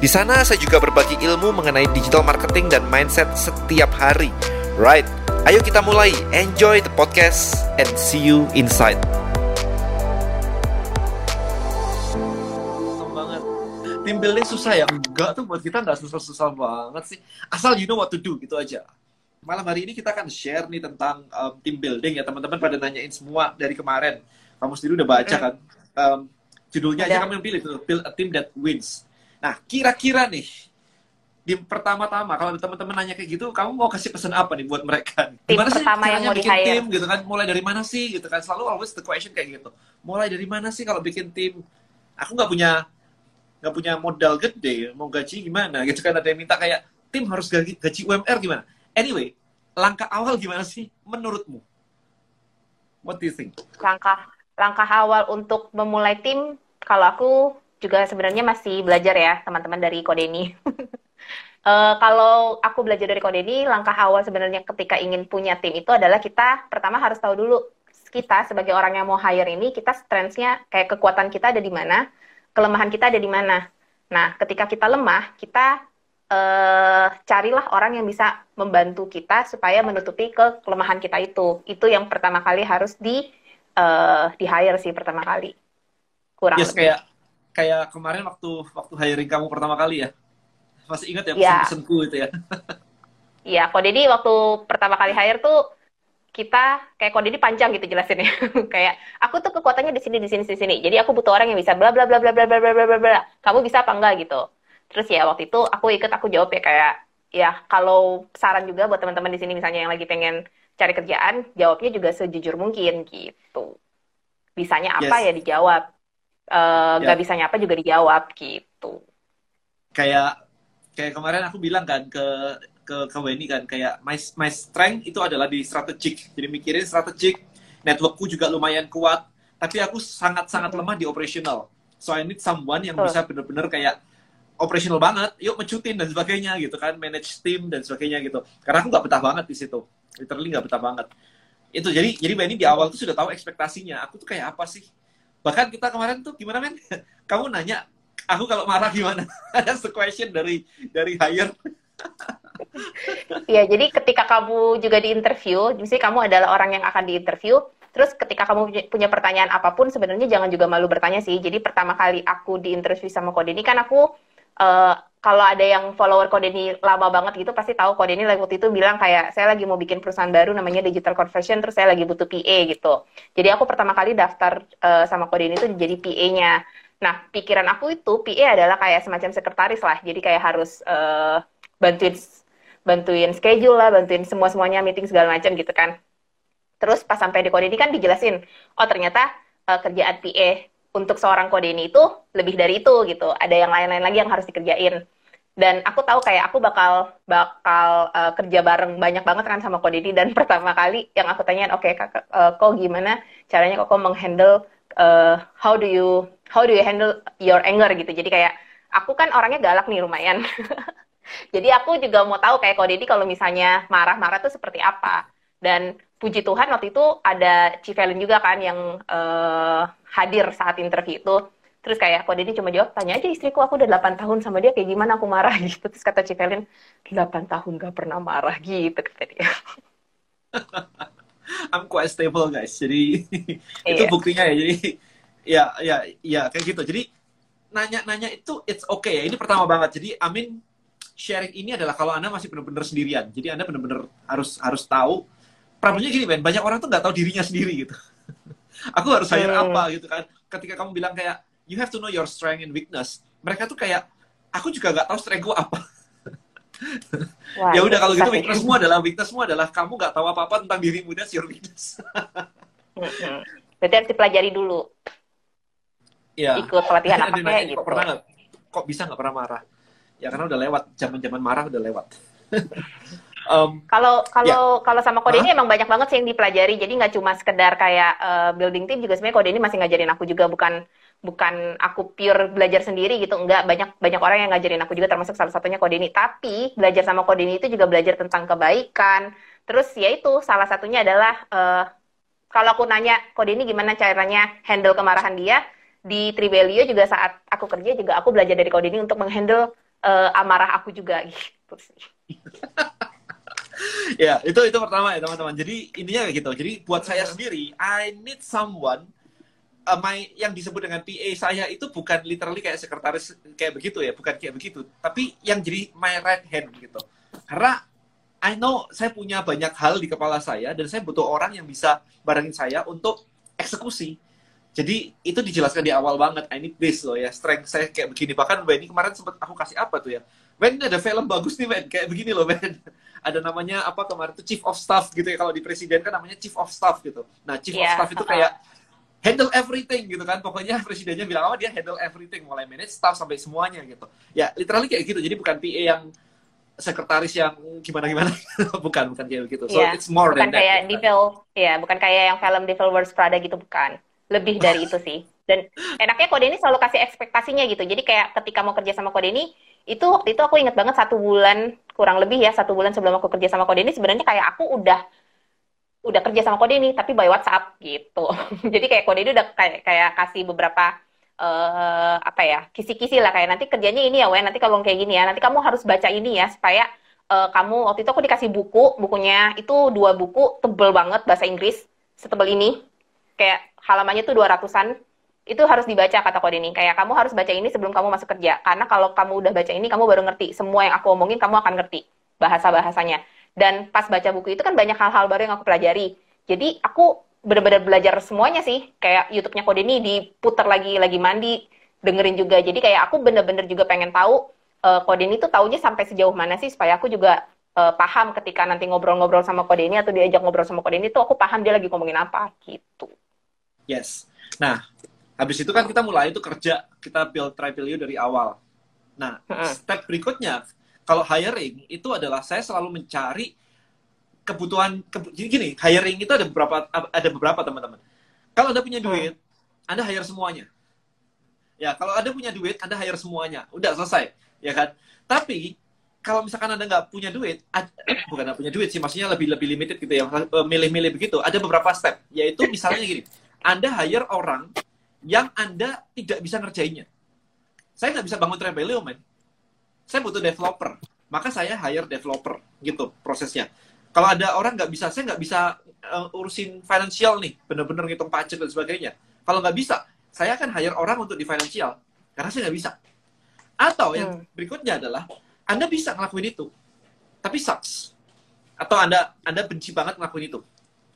Di sana saya juga berbagi ilmu mengenai digital marketing dan mindset setiap hari. Right, ayo kita mulai. Enjoy the podcast and see you inside. banget. Team building susah ya? Enggak tuh buat kita nggak susah-susah banget sih. Asal you know what to do gitu aja. Malam hari ini kita akan share nih tentang um, team building ya teman-teman pada nanyain semua dari kemarin. Kamu sendiri udah baca kan? Um, judulnya aja kamu yang pilih tuh, Build a Team That Wins. Nah, kira-kira nih di pertama-tama kalau teman-teman nanya kayak gitu, kamu mau kasih pesan apa nih buat mereka? Tim Gimana sih pertama yang caranya mau bikin tim gitu kan? Mulai dari mana sih gitu kan? Selalu always the question kayak gitu. Mulai dari mana sih kalau bikin tim? Aku nggak punya nggak punya modal gede, mau gaji gimana gitu kan? Ada yang minta kayak tim harus gaji, gaji UMR gimana? Anyway, langkah awal gimana sih menurutmu? What do you think? langkah langkah awal untuk memulai tim kalau aku juga sebenarnya masih belajar ya teman-teman dari Kodeni. Eh, kalau aku belajar dari Kodeni, langkah awal sebenarnya ketika ingin punya tim itu adalah kita pertama harus tahu dulu kita sebagai orang yang mau hire ini kita strengths-nya kayak kekuatan kita ada di mana, kelemahan kita ada di mana. Nah, ketika kita lemah, kita eh, carilah orang yang bisa membantu kita supaya menutupi ke kelemahan kita itu. Itu yang pertama kali harus di eh, di hire sih pertama kali. Kurang Yes, lebih. kayak kayak kemarin waktu waktu hiring kamu pertama kali ya. Masih ingat ya Ya. pesan-pesanku itu ya. Iya, kode ini waktu pertama kali hire tuh kita kayak kode ini panjang gitu jelasinnya. kayak aku tuh kekuatannya di sini di sini di sini. Jadi aku butuh orang yang bisa bla bla bla bla bla bla bla bla bla bla. Kamu bisa apa enggak gitu. Terus ya waktu itu aku ikut aku jawab ya kayak ya kalau saran juga buat teman-teman di sini misalnya yang lagi pengen cari kerjaan, jawabnya juga sejujur mungkin gitu. Bisanya apa Yes. ya dijawab. Eh, Ya. nggak bisanya apa juga dijawab gitu. Kayak kayak kemarin aku bilang kan ke ke ke Weni kan kayak my my strength itu adalah di strategik. Jadi mikirin strategik, networkku juga lumayan kuat, tapi aku sangat-sangat lemah di operational. So I need someone yang bisa bener-bener kayak operational banget, yuk mecutin dan sebagainya gitu kan, manage tim dan sebagainya gitu. Karena aku nggak betah banget di situ, literally nggak betah banget. Itu jadi jadi Benny di awal tuh sudah tahu ekspektasinya. Aku tuh kayak apa sih? Bahkan kita kemarin tuh gimana men? Kamu nanya aku kalau marah gimana? The question dari dari hire. Iya, jadi ketika kamu juga di interview, misalnya kamu adalah orang yang akan diinterview, terus ketika kamu punya- pertanyaan apa pun, sebenarnya jangan juga malu bertanya sih. Jadi pertama kali aku diinterview sama Kodeni kan aku eh, kalau ada yang follower Kodeni lama banget gitu pasti tahu Kodeni lagi waktu itu bilang kayak saya lagi mau bikin perusahaan baru namanya Digital Conversion, terus saya lagi butuh PA gitu. Jadi aku pertama kali daftar eh, sama Kodeni itu jadi PA-nya. Nah, pikiran aku itu PA adalah kayak semacam sekretaris lah. Jadi kayak harus eh, bantuin bantuin schedule lah, bantuin semua-semuanya meeting segala macam gitu kan. Terus pas sampai di Kodeni kan dijelasin, oh ternyata eh, kerjaan PA untuk seorang Kodeni itu lebih dari itu gitu. Ada yang lain-lain lagi yang harus dikerjain. Dan aku tahu kayak aku bakal bakal eh, kerja bareng banyak banget kan sama Kodeni dan pertama kali yang aku tanyain, oke kakak, eh, kok gimana caranya kok menghandle eh, how do you how do you handle your anger gitu. Jadi kayak aku kan orangnya galak nih lumayan. Jadi aku juga mau tahu kayak Kodedi kalau misalnya marah-marah tuh seperti apa. Dan puji Tuhan waktu itu ada Civelin juga kan yang eh, hadir saat interview itu. Terus kayak Kodedi cuma jawab, tanya aja istriku, aku udah 8 tahun sama dia, kayak gimana aku marah gitu. Terus kata Civelin, 8 tahun gak pernah marah gitu kata dia. I'm quite stable guys. Jadi itu Iya. buktinya ya. Jadi ya ya ya kayak gitu. Jadi nanya-nanya itu it's okay ya. Ini pertama banget. Jadi Amin sharing ini adalah kalau Anda masih benar-benar sendirian. Jadi Anda benar-benar harus harus tahu. Problemnya gini, Ben. Banyak orang tuh nggak tahu dirinya sendiri gitu. Aku harus hire Hmm. apa gitu kan. Ketika kamu bilang kayak you have to know your strength and weakness. Mereka tuh kayak aku juga nggak tahu strengthku apa. Wah, ya udah kalau gitu weaknessmu adalah weaknessmu adalah kamu nggak tahu apa-apa tentang dirimu that's your weakness. Berarti harus dipelajari dulu. Iya. Ikut pelatihan apa kayak gitu. Kok pernah nggak? Kok bisa nggak pernah marah? Ya karena udah lewat, zaman-zaman marah udah lewat. Um, kalau kalau ya. kalau sama kode huh? ini emang banyak banget sih yang dipelajari. Jadi nggak cuma sekedar kayak uh, building team juga sebenarnya kode ini masih ngajarin aku juga bukan bukan aku pure belajar sendiri gitu enggak banyak banyak orang yang ngajarin aku juga termasuk salah satunya kode ini tapi belajar sama kode ini itu juga belajar tentang kebaikan terus ya itu salah satunya adalah uh, kalau aku nanya kode ini gimana caranya handle kemarahan dia di Tribelio juga saat aku kerja juga aku belajar dari kode ini untuk menghandle uh, amarah aku juga gitu sih ya itu itu pertama ya teman-teman. Jadi intinya kayak gitu. Jadi buat saya sendiri I need someone uh, my yang disebut dengan PA saya itu bukan literally kayak sekretaris kayak begitu ya bukan kayak begitu. Tapi yang jadi my right hand gitu. Karena I know saya punya banyak hal di kepala saya dan saya butuh orang yang bisa barengin saya untuk eksekusi. Jadi itu dijelaskan di awal banget. I need this loh ya strength saya kayak begini. Bahkan ini kemarin sempat aku kasih apa tuh ya? Ini ada film bagus nih Ben. Kayak begini loh Ben ada namanya apa kemarin itu chief of staff gitu ya. Kalau di presiden kan namanya chief of staff gitu. Nah chief yeah. of staff itu kayak handle everything gitu kan. Pokoknya presidennya bilang apa dia handle everything. Mulai manage staff sampai semuanya gitu. Ya literally kayak gitu. Jadi bukan PA yang sekretaris yang gimana gimana bukan bukan kayak gitu so yeah. it's more bukan than kayak that, Devil ya bukan kayak yang film Devil Wears Prada gitu bukan. Lebih dari itu sih. Dan enaknya kode ini selalu kasih ekspektasinya gitu. Jadi kayak ketika mau kerja sama kode ini itu waktu itu aku inget banget satu bulan kurang lebih ya satu bulan sebelum aku kerja sama kode ini sebenarnya kayak aku udah udah kerja sama kode ini tapi by WhatsApp gitu. Jadi kayak kode ini udah kayak kayak kasih beberapa uh, apa ya kisi-kisi lah. Kayak nanti kerjanya ini ya Wen nanti kalau kayak gini ya nanti kamu harus baca ini ya supaya uh, kamu waktu itu aku dikasih buku bukunya itu dua buku tebel banget bahasa Inggris setebel ini. Kayak halamannya tuh dua ratusan itu harus dibaca kata kode ini kayak kamu harus baca ini sebelum kamu masuk kerja karena kalau kamu udah baca ini kamu baru ngerti semua yang aku omongin kamu akan ngerti bahasa bahasanya dan pas baca buku itu kan banyak hal-hal baru yang aku pelajari. Jadi aku benar-benar belajar semuanya sih. Kayak YouTube-nya Kode ini diputar lagi lagi mandi, dengerin juga. Jadi kayak aku benar-benar juga pengen tahu uh, Kode ini tuh taunya sampai sejauh mana sih supaya aku juga uh, paham ketika nanti ngobrol-ngobrol sama Kode ini atau diajak ngobrol sama Kode ini tuh aku paham dia lagi ngomongin apa gitu. Yes. Nah, habis itu kan kita mulai itu kerja, kita build Tripilio dari awal. Nah, step berikutnya kalau hiring itu adalah saya selalu mencari kebutuhan ke, gini hiring itu ada beberapa ada beberapa teman-teman. Kalau anda punya duit hmm. anda hire semuanya. Ya kalau anda punya duit anda hire semuanya. Udah selesai ya kan? Tapi kalau misalkan anda nggak punya duit bukan nggak punya duit sih maksudnya lebih lebih limited gitu ya eh, milih-milih begitu ada beberapa step. Yaitu misalnya gini anda hire orang yang anda tidak bisa ngerjainnya. Saya nggak bisa bangun Trembelio men. Saya butuh developer. Maka saya hire developer gitu prosesnya. Kalau ada orang nggak bisa saya nggak bisa uh, urusin financial nih bener-bener ngitung pajak dan sebagainya. Kalau nggak bisa saya akan hire orang untuk di financial karena saya nggak bisa. Atau yang hmm. berikutnya adalah anda bisa ngelakuin itu tapi sucks. Atau anda anda benci banget ngelakuin itu.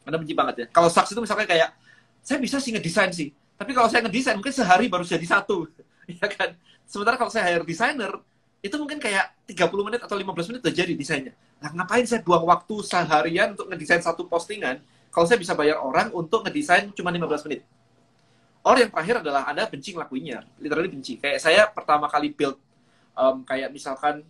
Anda benci banget ya. Kalau sucks itu misalnya kayak saya bisa sih ngedesain sih tapi kalau saya ngedesain mungkin sehari baru jadi satu ya kan sementara kalau saya hire designer itu mungkin kayak 30 menit atau 15 menit udah jadi desainnya. Nah, ngapain saya buang waktu seharian untuk ngedesain satu postingan kalau saya bisa bayar orang untuk ngedesain cuma 15 menit. Orang yang terakhir adalah Anda benci ngelakuinnya, literally benci. Kayak saya pertama kali build um, kayak misalkan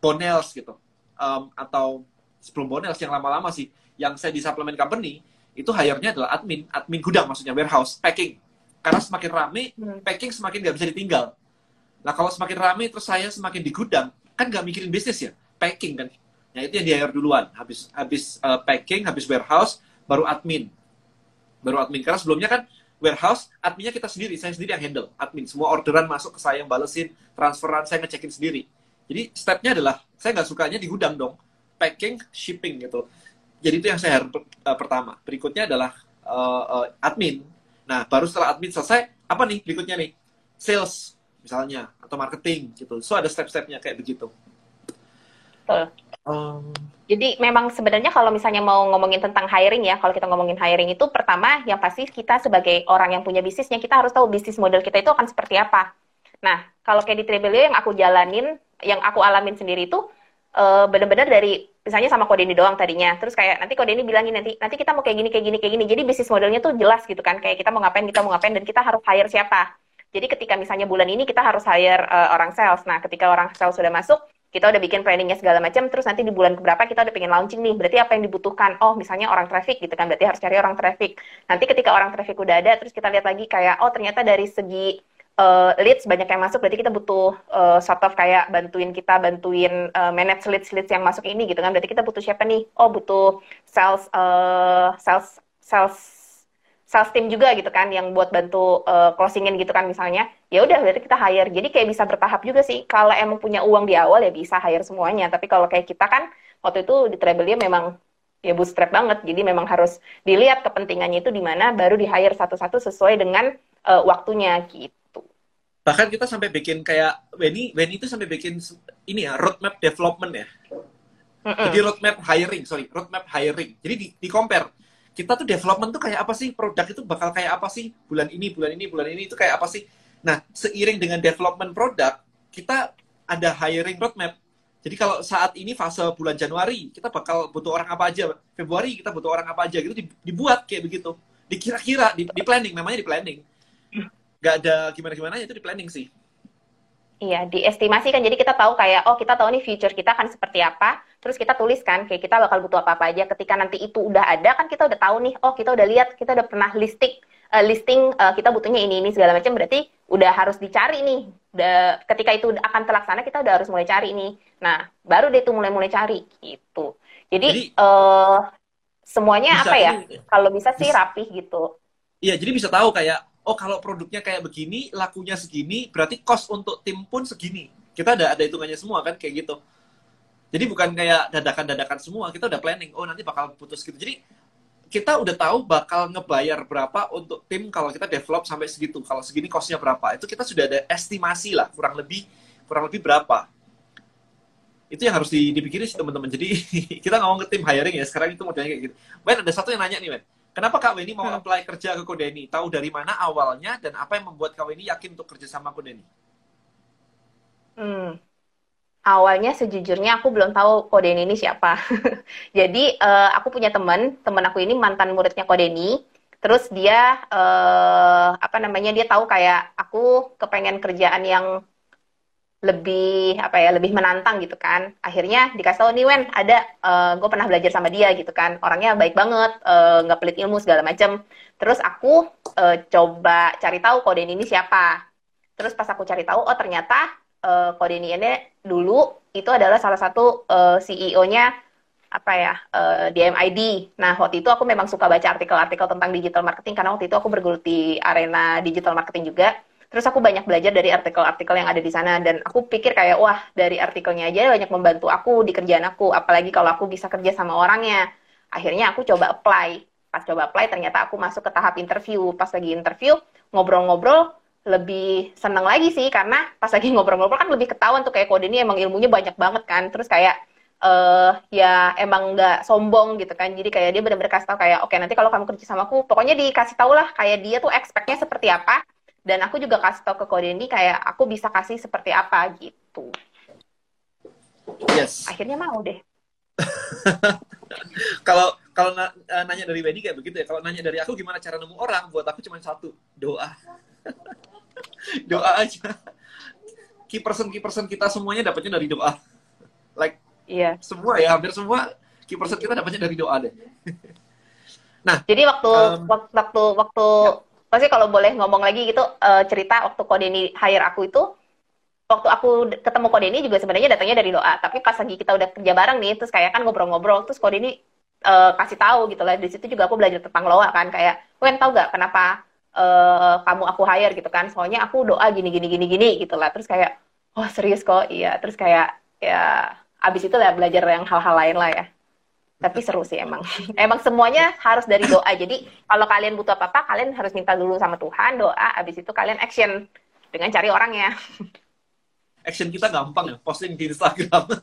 Bonels gitu. Um, atau sebelum Bonels yang lama-lama sih, yang saya di supplement company, itu hire-nya adalah admin, admin gudang maksudnya, warehouse, packing. Karena semakin rame, hmm. packing semakin nggak bisa ditinggal Nah kalau semakin ramai terus saya semakin di gudang, kan nggak mikirin bisnis ya, packing kan. Nah itu yang di hire duluan, habis habis uh, packing, habis warehouse, baru admin, baru admin. Karena sebelumnya kan warehouse, adminnya kita sendiri, saya sendiri yang handle, admin. Semua orderan masuk ke saya yang balesin, transferan saya ngecekin sendiri. Jadi stepnya adalah saya nggak sukanya di gudang dong, packing, shipping gitu. Jadi itu yang saya harus uh, pertama. Berikutnya adalah uh, uh, admin. Nah baru setelah admin selesai, apa nih berikutnya nih? Sales misalnya atau marketing gitu. So ada step-stepnya kayak begitu. Betul. Um, Jadi memang sebenarnya kalau misalnya mau ngomongin tentang hiring ya, kalau kita ngomongin hiring itu pertama yang pasti kita sebagai orang yang punya bisnisnya kita harus tahu bisnis model kita itu akan seperti apa. Nah, kalau kayak di Trebelio yang aku jalanin, yang aku alamin sendiri itu uh, benar-benar dari misalnya sama kode ini doang tadinya. Terus kayak nanti kode ini bilangin nanti nanti kita mau kayak gini kayak gini kayak gini. Jadi bisnis modelnya tuh jelas gitu kan. Kayak kita mau ngapain, kita mau ngapain dan kita harus hire siapa Jadi ketika misalnya bulan ini kita harus hire uh, orang sales. Nah, ketika orang sales sudah masuk, kita udah bikin planningnya segala macam, terus nanti di bulan keberapa kita udah pengen launching nih, berarti apa yang dibutuhkan? Oh, misalnya orang traffic gitu kan, berarti harus cari orang traffic. Nanti ketika orang traffic udah ada, terus kita lihat lagi kayak, oh ternyata dari segi uh, leads banyak yang masuk, berarti kita butuh uh, sort of kayak bantuin kita, bantuin uh, manage leads leads yang masuk ini gitu kan, berarti kita butuh siapa nih? Oh, butuh sales uh, sales sales sales team juga gitu kan yang buat bantu uh, closingin gitu kan misalnya. Ya udah berarti kita hire. Jadi kayak bisa bertahap juga sih. Kalau emang punya uang di awal ya bisa hire semuanya. Tapi kalau kayak kita kan waktu itu di Travelia memang ya bootstrap banget. Jadi memang harus dilihat kepentingannya itu di mana baru di hire satu-satu sesuai dengan uh, waktunya gitu bahkan kita sampai bikin kayak Benny Benny itu sampai bikin ini ya roadmap development ya. -mm. jadi roadmap hiring sorry roadmap hiring. Jadi di, di compare kita tuh development tuh kayak apa sih? Produk itu bakal kayak apa sih? Bulan ini bulan ini bulan ini itu kayak apa sih? Nah seiring dengan development produk kita ada hiring roadmap. Jadi kalau saat ini fase bulan Januari kita bakal butuh orang apa aja? Februari kita butuh orang apa aja? Gitu dibuat kayak begitu. Dikira-kira di, di planning namanya di planning nggak ada gimana-gimana itu di planning sih Iya, diestimasi kan. Jadi kita tahu kayak, oh kita tahu nih future kita akan seperti apa. Terus kita tuliskan kayak kita bakal butuh apa-apa aja. Ketika nanti itu udah ada, kan kita udah tahu nih, oh kita udah lihat, kita udah pernah listing, uh, listing uh, kita butuhnya ini, ini segala macam. Berarti udah harus dicari nih. Udah, ketika itu akan terlaksana, kita udah harus mulai cari nih. Nah, baru deh tuh mulai-mulai cari gitu. Jadi, jadi uh, semuanya apa ya? Kalau bisa sih rapih gitu. Iya, jadi bisa tahu kayak oh kalau produknya kayak begini, lakunya segini, berarti cost untuk tim pun segini. Kita ada ada hitungannya semua kan kayak gitu. Jadi bukan kayak dadakan-dadakan semua, kita udah planning. Oh nanti bakal putus gitu. Jadi kita udah tahu bakal ngebayar berapa untuk tim kalau kita develop sampai segitu. Kalau segini costnya berapa? Itu kita sudah ada estimasi lah, kurang lebih kurang lebih berapa. Itu yang harus dipikirin sih teman-teman. Jadi kita ngomong ke tim hiring ya, sekarang itu modelnya kayak gitu. Ben, ada satu yang nanya nih, Ben Kenapa Kak Weni mau hmm. apply kerja ke Kodeni? Tahu dari mana awalnya dan apa yang membuat Kak Weni yakin untuk kerja sama Kodeni? Hmm. Awalnya sejujurnya aku belum tahu Kodeni ini siapa. Jadi uh, aku punya teman, teman aku ini mantan muridnya Kodeni. Terus dia uh, apa namanya dia tahu kayak aku kepengen kerjaan yang lebih apa ya lebih menantang gitu kan. Akhirnya dikasih tahu nih Wen ada uh, eh, gue pernah belajar sama dia gitu kan. Orangnya baik banget eh, nggak uh, pelit ilmu segala macam terus aku uh, coba cari tahu kode ini siapa. Terus pas aku cari tahu oh ternyata uh, kode ini dulu itu adalah salah satu uh, CEO-nya apa ya uh, di MID. Nah waktu itu aku memang suka baca artikel-artikel tentang digital marketing karena waktu itu aku bergelut di arena digital marketing juga Terus aku banyak belajar dari artikel-artikel yang ada di sana dan aku pikir kayak wah dari artikelnya aja banyak membantu aku di kerjaan aku, apalagi kalau aku bisa kerja sama orangnya. Akhirnya aku coba apply. Pas coba apply ternyata aku masuk ke tahap interview. Pas lagi interview ngobrol-ngobrol lebih seneng lagi sih karena pas lagi ngobrol-ngobrol kan lebih ketahuan tuh kayak kode ini emang ilmunya banyak banget kan. Terus kayak uh, ya emang nggak sombong gitu kan jadi kayak dia benar-benar kasih tau kayak oke okay, nanti kalau kamu kerja sama aku pokoknya dikasih tau lah kayak dia tuh expectnya seperti apa dan aku juga kasih tau ke kode ini kayak aku bisa kasih seperti apa gitu. Yes. Akhirnya mau deh. Kalau kalau na eh, nanya dari Wendy kayak begitu ya. Kalau nanya dari aku gimana cara nemu orang? Buat aku cuma satu doa. Doa aja. Key person key person kita semuanya dapatnya dari doa. Like iya. semua ya hampir semua key person kita dapatnya dari doa deh. Nah jadi waktu um, waktu waktu ya pasti kalau boleh ngomong lagi gitu uh, cerita waktu Kodeni hire aku itu waktu aku ketemu Kodeni juga sebenarnya datangnya dari doa tapi pas lagi kita udah kerja bareng nih terus kayak kan ngobrol-ngobrol terus Kodeni uh, kasih tahu gitu lah. Di situ juga aku belajar tentang loa kan kayak Wen tau gak kenapa uh, kamu aku hire gitu kan? Soalnya aku doa gini gini gini gini gitu lah. Terus kayak oh serius kok iya. Terus kayak ya abis itu lah belajar yang hal-hal lain lah ya tapi seru sih emang. Emang semuanya harus dari doa. Jadi kalau kalian butuh apa apa kalian harus minta dulu sama Tuhan doa abis itu kalian action dengan cari orangnya. Action kita gampang ya posting di Instagram.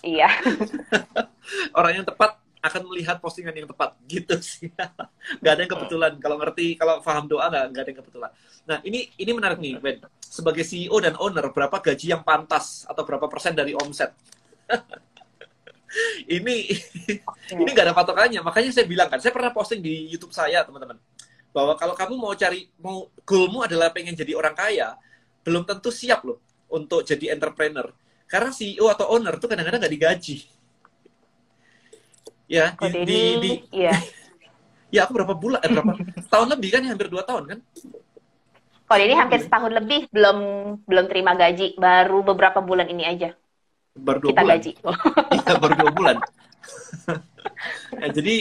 Iya. Orang yang tepat akan melihat postingan yang tepat. Gitu sih. Nggak ada yang kebetulan. Kalau ngerti kalau paham doa nggak nggak ada yang kebetulan. Nah ini ini menarik nih Ben. Sebagai CEO dan owner berapa gaji yang pantas atau berapa persen dari omset ini okay. ini nggak ada patokannya makanya saya bilang kan saya pernah posting di YouTube saya teman-teman bahwa kalau kamu mau cari mau goalmu adalah pengen jadi orang kaya, belum tentu siap loh untuk jadi entrepreneur. Karena CEO atau owner tuh kadang-kadang nggak digaji. Ya, di, di, di, iya. ya aku berapa bulan, eh, berapa tahun lebih kan, ya, hampir dua tahun kan? Kalau ini hampir setahun lebih belum belum terima gaji, baru beberapa bulan ini aja Baru dua kita bulan. gaji. Iya, baru dua bulan. ya, jadi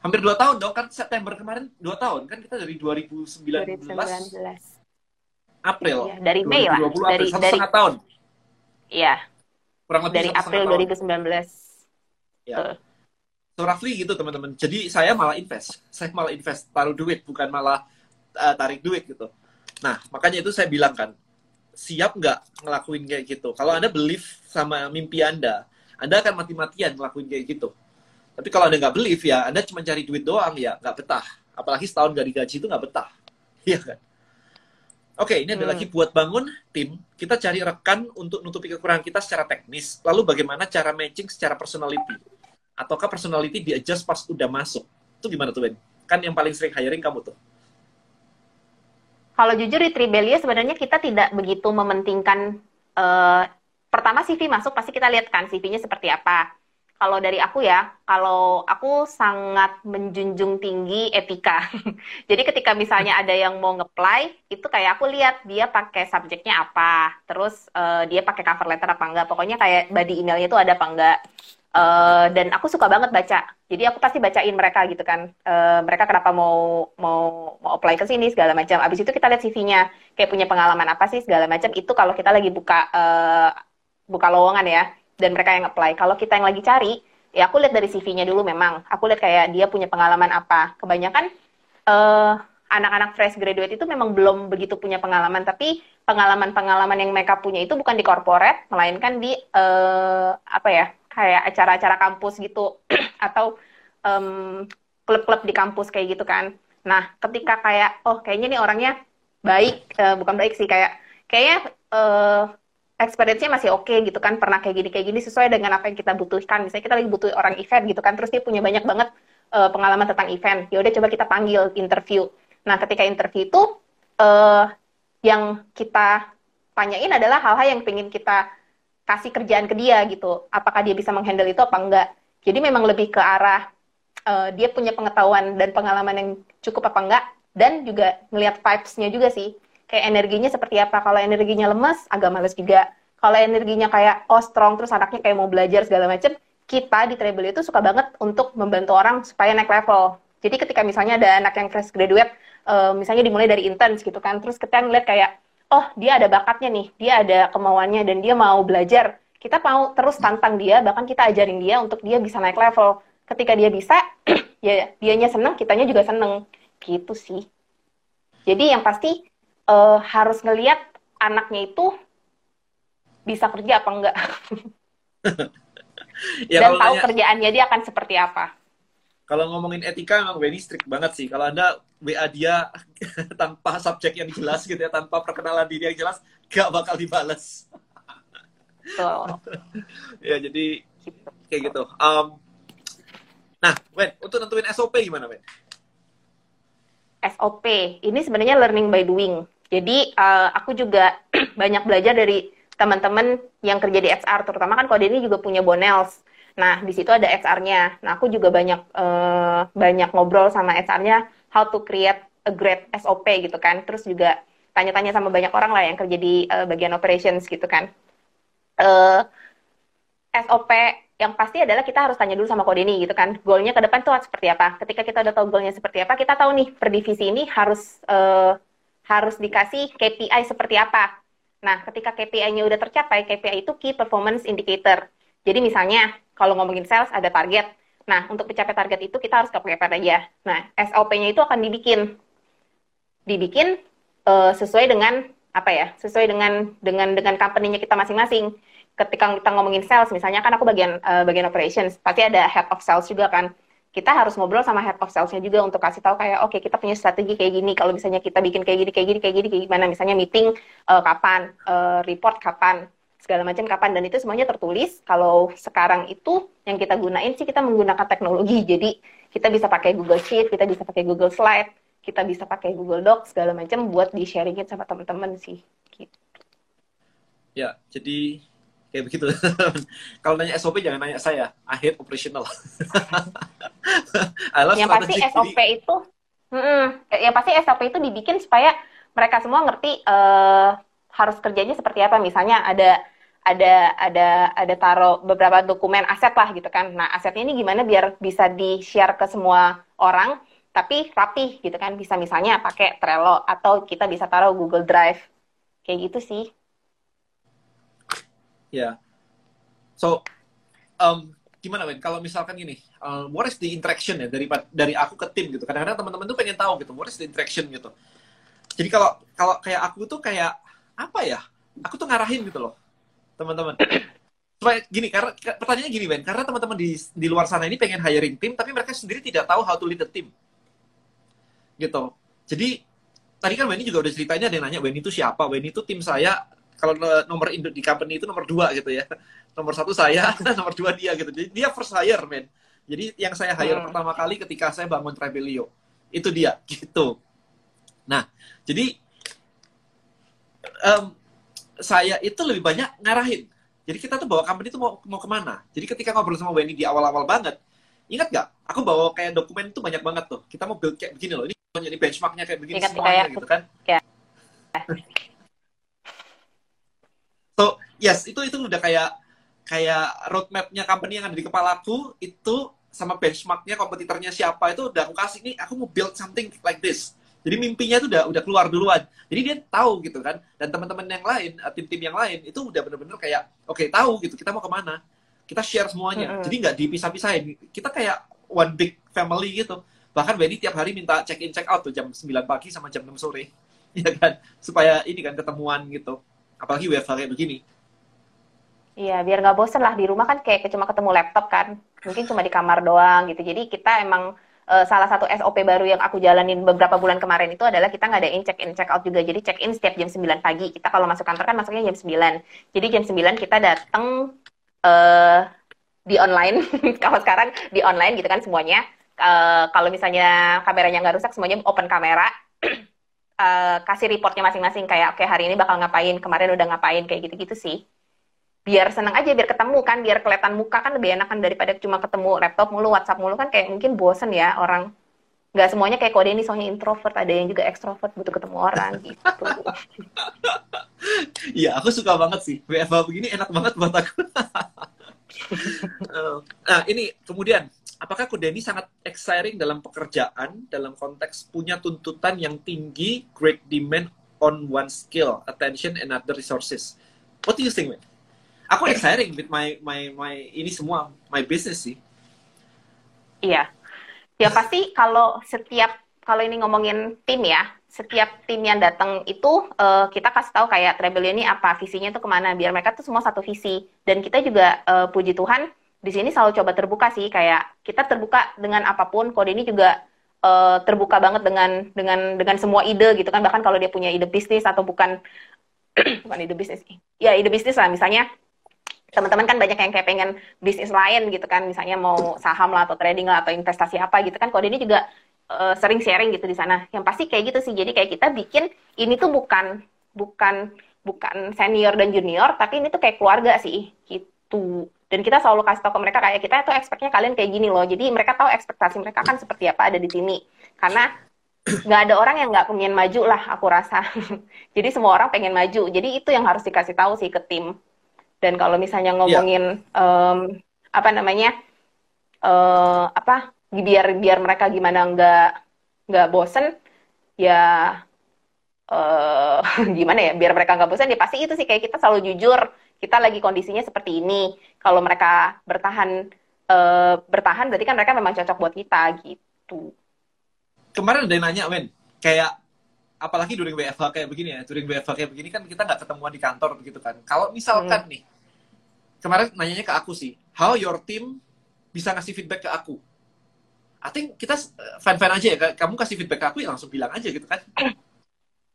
hampir dua tahun dong, kan September kemarin dua tahun kan kita dari 2019 2019. April. Iya, dari Mei lah. 2020 April, Dari satu dari setengah tahun. iya, Kurang lebih dari April setengah tahun. 2019. Ya. Tuh. So roughly gitu teman-teman. Jadi saya malah invest. Saya malah invest, taruh duit, bukan malah uh, tarik duit gitu. Nah, makanya itu saya bilang kan, siap nggak ngelakuin kayak gitu? Kalau Anda believe sama mimpi Anda, Anda akan mati-matian ngelakuin kayak gitu. Tapi kalau Anda nggak believe ya, Anda cuma cari duit doang ya, nggak betah. Apalagi setahun nggak digaji itu nggak betah. Iya kan? Oke, ini ada Hmm. lagi buat bangun tim. Kita cari rekan untuk nutupi kekurangan kita secara teknis. Lalu bagaimana cara matching secara personality? Ataukah personality di adjust pas udah masuk? Itu gimana tuh, Ben? Kan yang paling sering hiring kamu tuh. Kalau jujur di Tribelia sebenarnya kita tidak begitu mementingkan eh, pertama CV masuk pasti kita lihat kan CV-nya seperti apa. Kalau dari aku ya, kalau aku sangat menjunjung tinggi etika. Jadi ketika misalnya ada yang mau nge-apply, itu kayak aku lihat dia pakai subjeknya apa, terus eh, dia pakai cover letter apa enggak. Pokoknya kayak body emailnya itu ada apa enggak. Eh, dan aku suka banget baca. Jadi aku pasti bacain mereka gitu kan. Eh, mereka kenapa mau mau mau apply ke sini segala macam. Abis itu kita lihat CV-nya, kayak punya pengalaman apa sih segala macam. Itu kalau kita lagi buka eh, buka lowongan ya, dan mereka yang apply. Kalau kita yang lagi cari, ya aku lihat dari CV-nya dulu memang. Aku lihat kayak dia punya pengalaman apa. Kebanyakan eh, anak-anak fresh graduate itu memang belum begitu punya pengalaman, tapi pengalaman-pengalaman yang mereka punya itu bukan di corporate, melainkan di eh, apa ya? Kayak acara-acara kampus gitu atau em, klub-klub di kampus kayak gitu kan. Nah, ketika kayak oh kayaknya nih orangnya baik, eh, bukan baik sih kayak kayaknya eh, experience-nya masih oke gitu kan, pernah kayak gini kayak gini sesuai dengan apa yang kita butuhkan. Misalnya kita lagi butuh orang event gitu kan, terus dia punya banyak banget eh, pengalaman tentang event. Ya udah coba kita panggil interview. Nah, ketika interview itu eh yang kita tanyain adalah hal-hal yang pengen kita kasih kerjaan ke dia gitu. Apakah dia bisa menghandle itu apa enggak? Jadi memang lebih ke arah eh, dia punya pengetahuan dan pengalaman yang cukup apa enggak dan juga ngelihat vibes-nya juga sih. Kayak energinya seperti apa. Kalau energinya lemas, agak males juga. Kalau energinya kayak oh strong terus anaknya kayak mau belajar segala macam, kita di Treble itu suka banget untuk membantu orang supaya naik level. Jadi ketika misalnya ada anak yang fresh graduate, eh, misalnya dimulai dari interns gitu kan, terus kita ngeliat kayak oh dia ada bakatnya nih, dia ada kemauannya dan dia mau belajar. Kita mau terus tantang dia, bahkan kita ajarin dia untuk dia bisa naik level. Ketika dia bisa, ya dianya seneng, kitanya juga seneng. Gitu sih. Jadi yang pasti eh, harus ngeliat anaknya itu bisa kerja apa enggak. Ya, dan tahu nanya- kerjaannya dia akan seperti apa. Kalau ngomongin etika memang Benny strict banget sih. Kalau Anda WA dia tanpa subjek yang jelas gitu ya, tanpa perkenalan diri yang jelas, gak bakal dibales. Tuh. ya jadi kayak gitu. Um, nah, Wen, untuk nentuin SOP gimana, Wen? SOP. Ini sebenarnya learning by doing. Jadi eh, aku juga banyak belajar dari teman-teman yang kerja di HR, terutama kan kalau ini juga punya Bonels. Nah, di situ ada HR-nya. Nah, aku juga banyak eh, banyak ngobrol sama HR-nya how to create a great SOP gitu kan. Terus juga tanya-tanya sama banyak orang lah yang kerja di eh, bagian operations gitu kan. Eh, SOP yang pasti adalah kita harus tanya dulu sama Kodeni gitu kan. Goalnya ke depan tuh seperti apa. Ketika kita udah tahu goalnya seperti apa, kita tahu nih per divisi ini harus eh, harus dikasih KPI seperti apa. Nah, ketika KPI-nya udah tercapai, KPI itu Key Performance Indicator. Jadi misalnya kalau ngomongin sales ada target. Nah, untuk mencapai target itu kita harus ke apa aja. Nah, SOP-nya itu akan dibikin dibikin eh, sesuai dengan apa ya? Sesuai dengan dengan dengan company-nya kita masing-masing ketika kita ngomongin sales, misalnya kan aku bagian eh, bagian operations, pasti ada head of sales juga kan. Kita harus ngobrol sama head of sales-nya juga untuk kasih tahu kayak oke kita punya strategi kayak gini. Kalau misalnya kita bikin kayak gini, kayak gini, kayak gini, kayak gimana? Misalnya meeting eh, kapan, eh, report kapan, segala macam kapan dan itu semuanya tertulis. Kalau sekarang itu yang kita gunain sih kita menggunakan teknologi. Jadi kita bisa pakai Google Sheet, kita bisa pakai Google Slide, kita bisa pakai Google Docs segala macam buat di sharingin sama teman-teman sih. Gitu. Ya, jadi kayak begitu. Kalau nanya SOP jangan nanya saya. Hate operational. I love yang pasti SOP itu, mm, yang pasti SOP itu dibikin supaya mereka semua ngerti uh, harus kerjanya seperti apa. Misalnya ada ada ada ada taruh beberapa dokumen aset lah gitu kan. Nah asetnya ini gimana biar bisa di share ke semua orang, tapi rapi gitu kan. Bisa misalnya pakai Trello atau kita bisa taruh Google Drive kayak gitu sih. Ya. Yeah. So, um, gimana Ben? Kalau misalkan gini, uh, what is the interaction ya dari dari aku ke tim gitu. Kadang-kadang teman-teman tuh pengen tahu gitu, what is the interaction gitu. Jadi kalau kalau kayak aku tuh kayak apa ya? Aku tuh ngarahin gitu loh, teman-teman. Supaya gini, karena pertanyaannya gini Ben, karena teman-teman di di luar sana ini pengen hiring tim, tapi mereka sendiri tidak tahu how to lead the team. Gitu. Jadi tadi kan Wendy juga udah ceritainnya ada yang nanya Wendy itu siapa? Wendy itu tim saya kalau nomor induk di company itu nomor dua gitu ya nomor satu saya nomor dua dia gitu jadi dia first hire men jadi yang saya hire hmm. pertama kali ketika saya bangun Travelio itu dia gitu nah jadi um, saya itu lebih banyak ngarahin. Jadi kita tuh bawa company itu mau mau ke mana? Jadi ketika ngobrol sama Wendy di awal-awal banget ingat gak aku bawa kayak dokumen itu banyak banget tuh. Kita mau build kayak begini loh. Ini menjadi benchmarknya kayak begini ingat, semuanya gitu kan. Ya. So yes itu itu udah kayak kayak roadmapnya company yang ada di kepalaku itu sama benchmarknya kompetitornya siapa itu udah aku kasih nih aku mau build something like this. Jadi mimpinya itu udah udah keluar duluan. Jadi dia tahu gitu kan. Dan teman-teman yang lain, eh, tim-tim yang lain itu udah bener-bener kayak oke okay, tahu gitu kita mau ke mana. Kita share semuanya. Mm -hmm. Jadi nggak dipisah-pisahin. Kita kayak one big family gitu. Bahkan Benny tiap hari minta check in check out tuh jam 9 pagi sama jam 6 sore. ya kan? Supaya ini kan ketemuan gitu apalagi WFH kayak begini Iya, biar nggak bosen lah di rumah kan kayak cuma ketemu laptop kan, mungkin cuma di kamar doang gitu. Jadi kita emang uh, salah satu SOP baru yang aku jalanin beberapa bulan kemarin itu adalah kita ngadain check in check out juga. Jadi check in setiap jam 9 pagi. Kita kalau masuk kantor kan masuknya jam 9. Jadi jam 9 kita datang uh, di online. kalau sekarang di online gitu kan semuanya. Uh, kalau misalnya kameranya nggak rusak semuanya open kamera. uh, kasih reportnya masing-masing kayak oke okay, hari ini bakal ngapain kemarin udah ngapain kayak gitu-gitu sih biar seneng aja biar ketemu kan biar kelihatan muka kan lebih enakan daripada cuma ketemu laptop mulu WhatsApp mulu kan kayak mungkin bosen ya orang nggak semuanya kayak kode ini soalnya introvert ada yang juga ekstrovert butuh ketemu orang gitu Iya, aku suka banget sih. WFH begini enak banget buat aku. nah, ini kemudian apakah Kudeni sangat exciting dalam pekerjaan dalam konteks punya tuntutan yang tinggi, great demand on one skill, attention and other resources. What do you think, man? Aku exciting with my my my ini semua my business sih. Iya. Ya pasti kalau setiap kalau ini ngomongin tim ya, setiap tim yang datang itu uh, kita kasih tahu kayak Rebellion ini apa visinya tuh ke mana biar mereka tuh semua satu visi dan kita juga uh, puji Tuhan di sini selalu coba terbuka sih kayak kita terbuka dengan apa pun kode ini juga uh, terbuka banget dengan dengan dengan semua ide gitu kan bahkan kalau dia punya ide bisnis atau bukan bukan ide bisnis ya ide bisnis lah misalnya teman-teman kan banyak yang kayak pengen bisnis lain gitu kan misalnya mau saham lah atau trading lah atau investasi apa gitu kan. Kode ini juga uh, sering sharing gitu di sana. Yang pasti kayak gitu sih. Jadi kayak kita bikin ini tuh bukan bukan bukan senior dan junior tapi ini tuh kayak keluarga sih. Gitu. Dan kita selalu kasih tahu ke mereka kayak kita tuh expectnya kalian kayak gini loh. Jadi mereka tahu ekspektasi mereka kan seperti apa ada di sini. Karena nggak ada orang yang nggak pengen maju lah aku rasa. Jadi semua orang pengen maju. Jadi itu yang harus dikasih tahu sih ke tim dan kalau misalnya iya. ngomongin yeah. um, apa namanya uh, apa biar biar mereka gimana nggak nggak bosen ya uh, gimana ya biar mereka nggak bosan ya pasti itu sih kayak kita selalu jujur kita lagi kondisinya seperti ini. Kalau mereka bertahan uh, bertahan berarti kan mereka memang cocok buat kita gitu. Kemarin ada yang nanya, men, kayak apalagi during WFH kayak begini ya, during WFH kayak begini kan kita nggak ketemuan di kantor begitu kan. Kalau misalkan hmm. nih, kemarin nanyanya ke aku sih, how your team bisa ngasih feedback ke aku? I think kita eh, fan-fan aja ya, kamu kasih feedback ke aku ya langsung bilang aja gitu kan.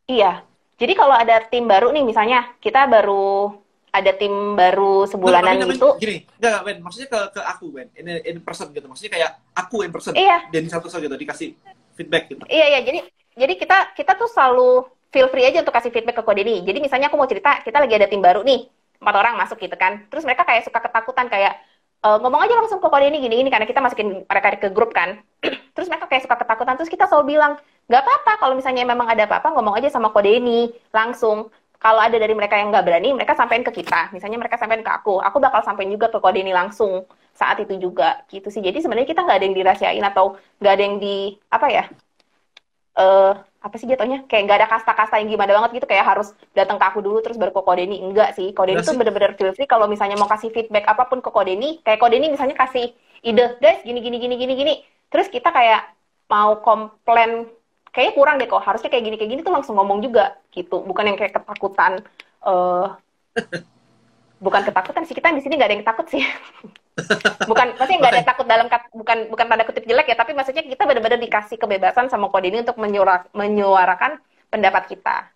Iya, jadi kalau ada tim baru nih misalnya, kita baru ada tim baru sebulanan nah, gitu. Gini, enggak, Ben. Maksudnya ke, ke aku, Ben. In, in person gitu. Maksudnya kayak aku in person. Iya. Dan satu saja gitu, dikasih feedback gitu. Iya, iya. Jadi jadi kita kita tuh selalu feel free aja untuk kasih feedback ke kode ini. Jadi misalnya aku mau cerita, kita lagi ada tim baru nih, empat orang masuk gitu kan. Terus mereka kayak suka ketakutan kayak e, ngomong aja langsung ke kode ini gini gini karena kita masukin mereka ke grup kan. terus mereka kayak suka ketakutan. Terus kita selalu bilang nggak apa-apa kalau misalnya memang ada apa-apa ngomong aja sama kode ini langsung. Kalau ada dari mereka yang nggak berani, mereka sampaikan ke kita. Misalnya mereka sampaikan ke aku, aku bakal sampaikan juga ke kode ini langsung saat itu juga gitu sih. Jadi sebenarnya kita nggak ada yang dirahasiain atau nggak ada yang di apa ya? Uh, apa sih jatuhnya? Kayak nggak ada kasta-kasta yang gimana banget gitu kayak harus datang ke aku dulu terus baru ke kode ini enggak sih. Kode ini tuh bener-bener feel free kalau misalnya mau kasih feedback apa pun ke kode ini kayak kode ini misalnya kasih ide guys gini gini gini gini gini. Terus kita kayak mau komplain kayaknya kurang deh kok. Harusnya kayak gini kayak gini tuh langsung ngomong juga gitu. Bukan yang kayak ketakutan uh, bukan ketakutan sih. Kita di sini nggak ada yang takut sih bukan maksudnya nggak ada takut dalam bukan bukan tanda kutip jelek ya tapi maksudnya kita benar-benar dikasih kebebasan sama kode ini untuk menyuara, menyuarakan pendapat kita.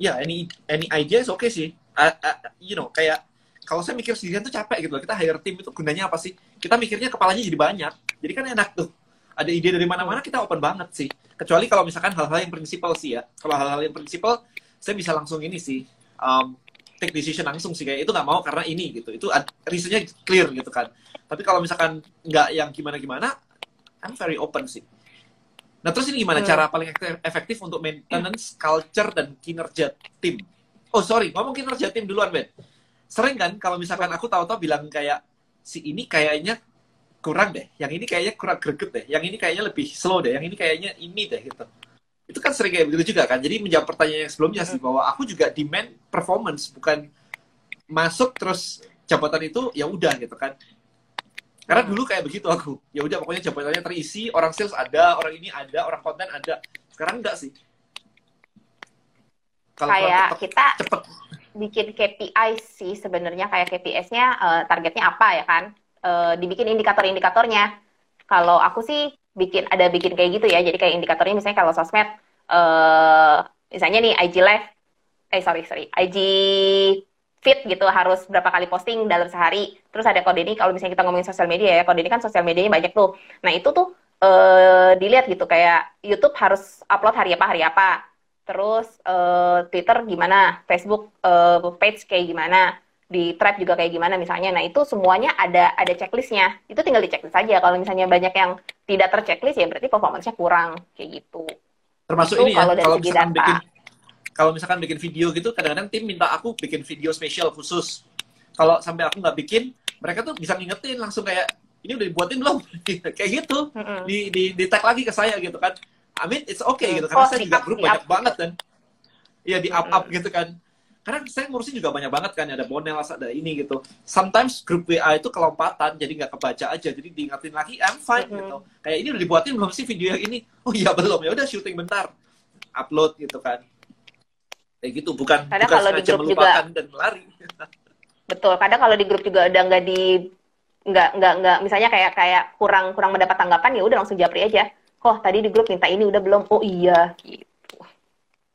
Ya yeah, any any idea is okay sih. Uh, uh, you know kayak kalau saya mikir sendirian tuh capek gitu loh. Kita hire tim itu gunanya apa sih? Kita mikirnya kepalanya jadi banyak. Jadi kan enak tuh. Ada ide dari mana-mana kita open banget sih. Kecuali kalau misalkan hal-hal yang prinsipal sih ya. Kalau hal-hal yang prinsipal saya bisa langsung ini sih um, take decision langsung sih kayak itu nggak mau karena ini gitu. Itu reasonnya clear gitu kan. Tapi kalau misalkan nggak yang gimana gimana I'm very open sih. Nah terus ini gimana? Hmm. cara paling efektif untuk maintenance culture dan kinerja tim. Oh sorry ngomong kinerja tim duluan Ben. Sering kan kalau misalkan aku tahu-tahu bilang kayak si ini kayaknya kurang deh. Yang ini kayaknya kurang greget deh. Yang ini kayaknya lebih slow deh. Yang ini kayaknya ini deh gitu itu kan sering kayak begitu juga kan. Jadi menjawab pertanyaan yang sebelumnya sih bahwa aku juga demand performance bukan masuk terus jabatan itu ya udah gitu kan. Karena dulu kayak begitu aku. Ya udah pokoknya jabatannya terisi orang sales ada orang ini ada orang konten ada. Sekarang enggak sih. Kalau kayak kita cepet. bikin KPI sih sebenarnya. Kayak KPI-nya uh, eh, targetnya apa ya kan? Uh, dibikin indikator-indikatornya. Kalau aku sih bikin ada bikin kayak gitu ya. Jadi kayak indikatornya misalnya kalau sosmed uh, misalnya nih IG live eh sorry sorry IG fit gitu harus berapa kali posting dalam sehari. Terus ada kode ini kalau misalnya kita ngomongin sosial media ya, kode ini kan sosial medianya banyak tuh. Nah, itu tuh uh, dilihat gitu kayak YouTube harus upload hari apa hari apa. Terus uh, Twitter gimana, Facebook uh, page kayak gimana di Tribe juga kayak gimana misalnya. Nah, itu semuanya ada ada checklistnya. Itu tinggal di checklist saja. Kalau misalnya banyak yang tidak terchecklist ya berarti performance-nya kurang kayak gitu. Termasuk itu ini ya, kalau misalkan data. bikin kalau misalkan bikin video gitu kadang-kadang tim minta aku bikin video spesial khusus. Kalau sampai aku nggak bikin, mereka tuh bisa ngingetin langsung kayak ini udah dibuatin belum? kayak gitu. Mm -hmm. Di, di di tag lagi ke saya gitu kan. I mean it's okay gitu karena oh, saya juga grup banyak banget kan. Iya di up up gitu kan karena saya ngurusin juga banyak banget kan ada bonel ada ini gitu. Sometimes grup WA itu kelompatan jadi nggak kebaca aja jadi diingatin lagi I'm fine mm -hmm. gitu. Kayak ini udah dibuatin belum sih video yang ini? Oh iya belum. Ya udah syuting bentar. Upload gitu kan. Kayak gitu bukan kadang bukan kalau di grup juga dan melari betul kadang kalau di grup juga udah nggak di nggak nggak nggak misalnya kayak kayak kurang kurang mendapat tanggapan ya udah langsung japri aja. Oh tadi di grup minta ini udah belum? Oh iya. Gitu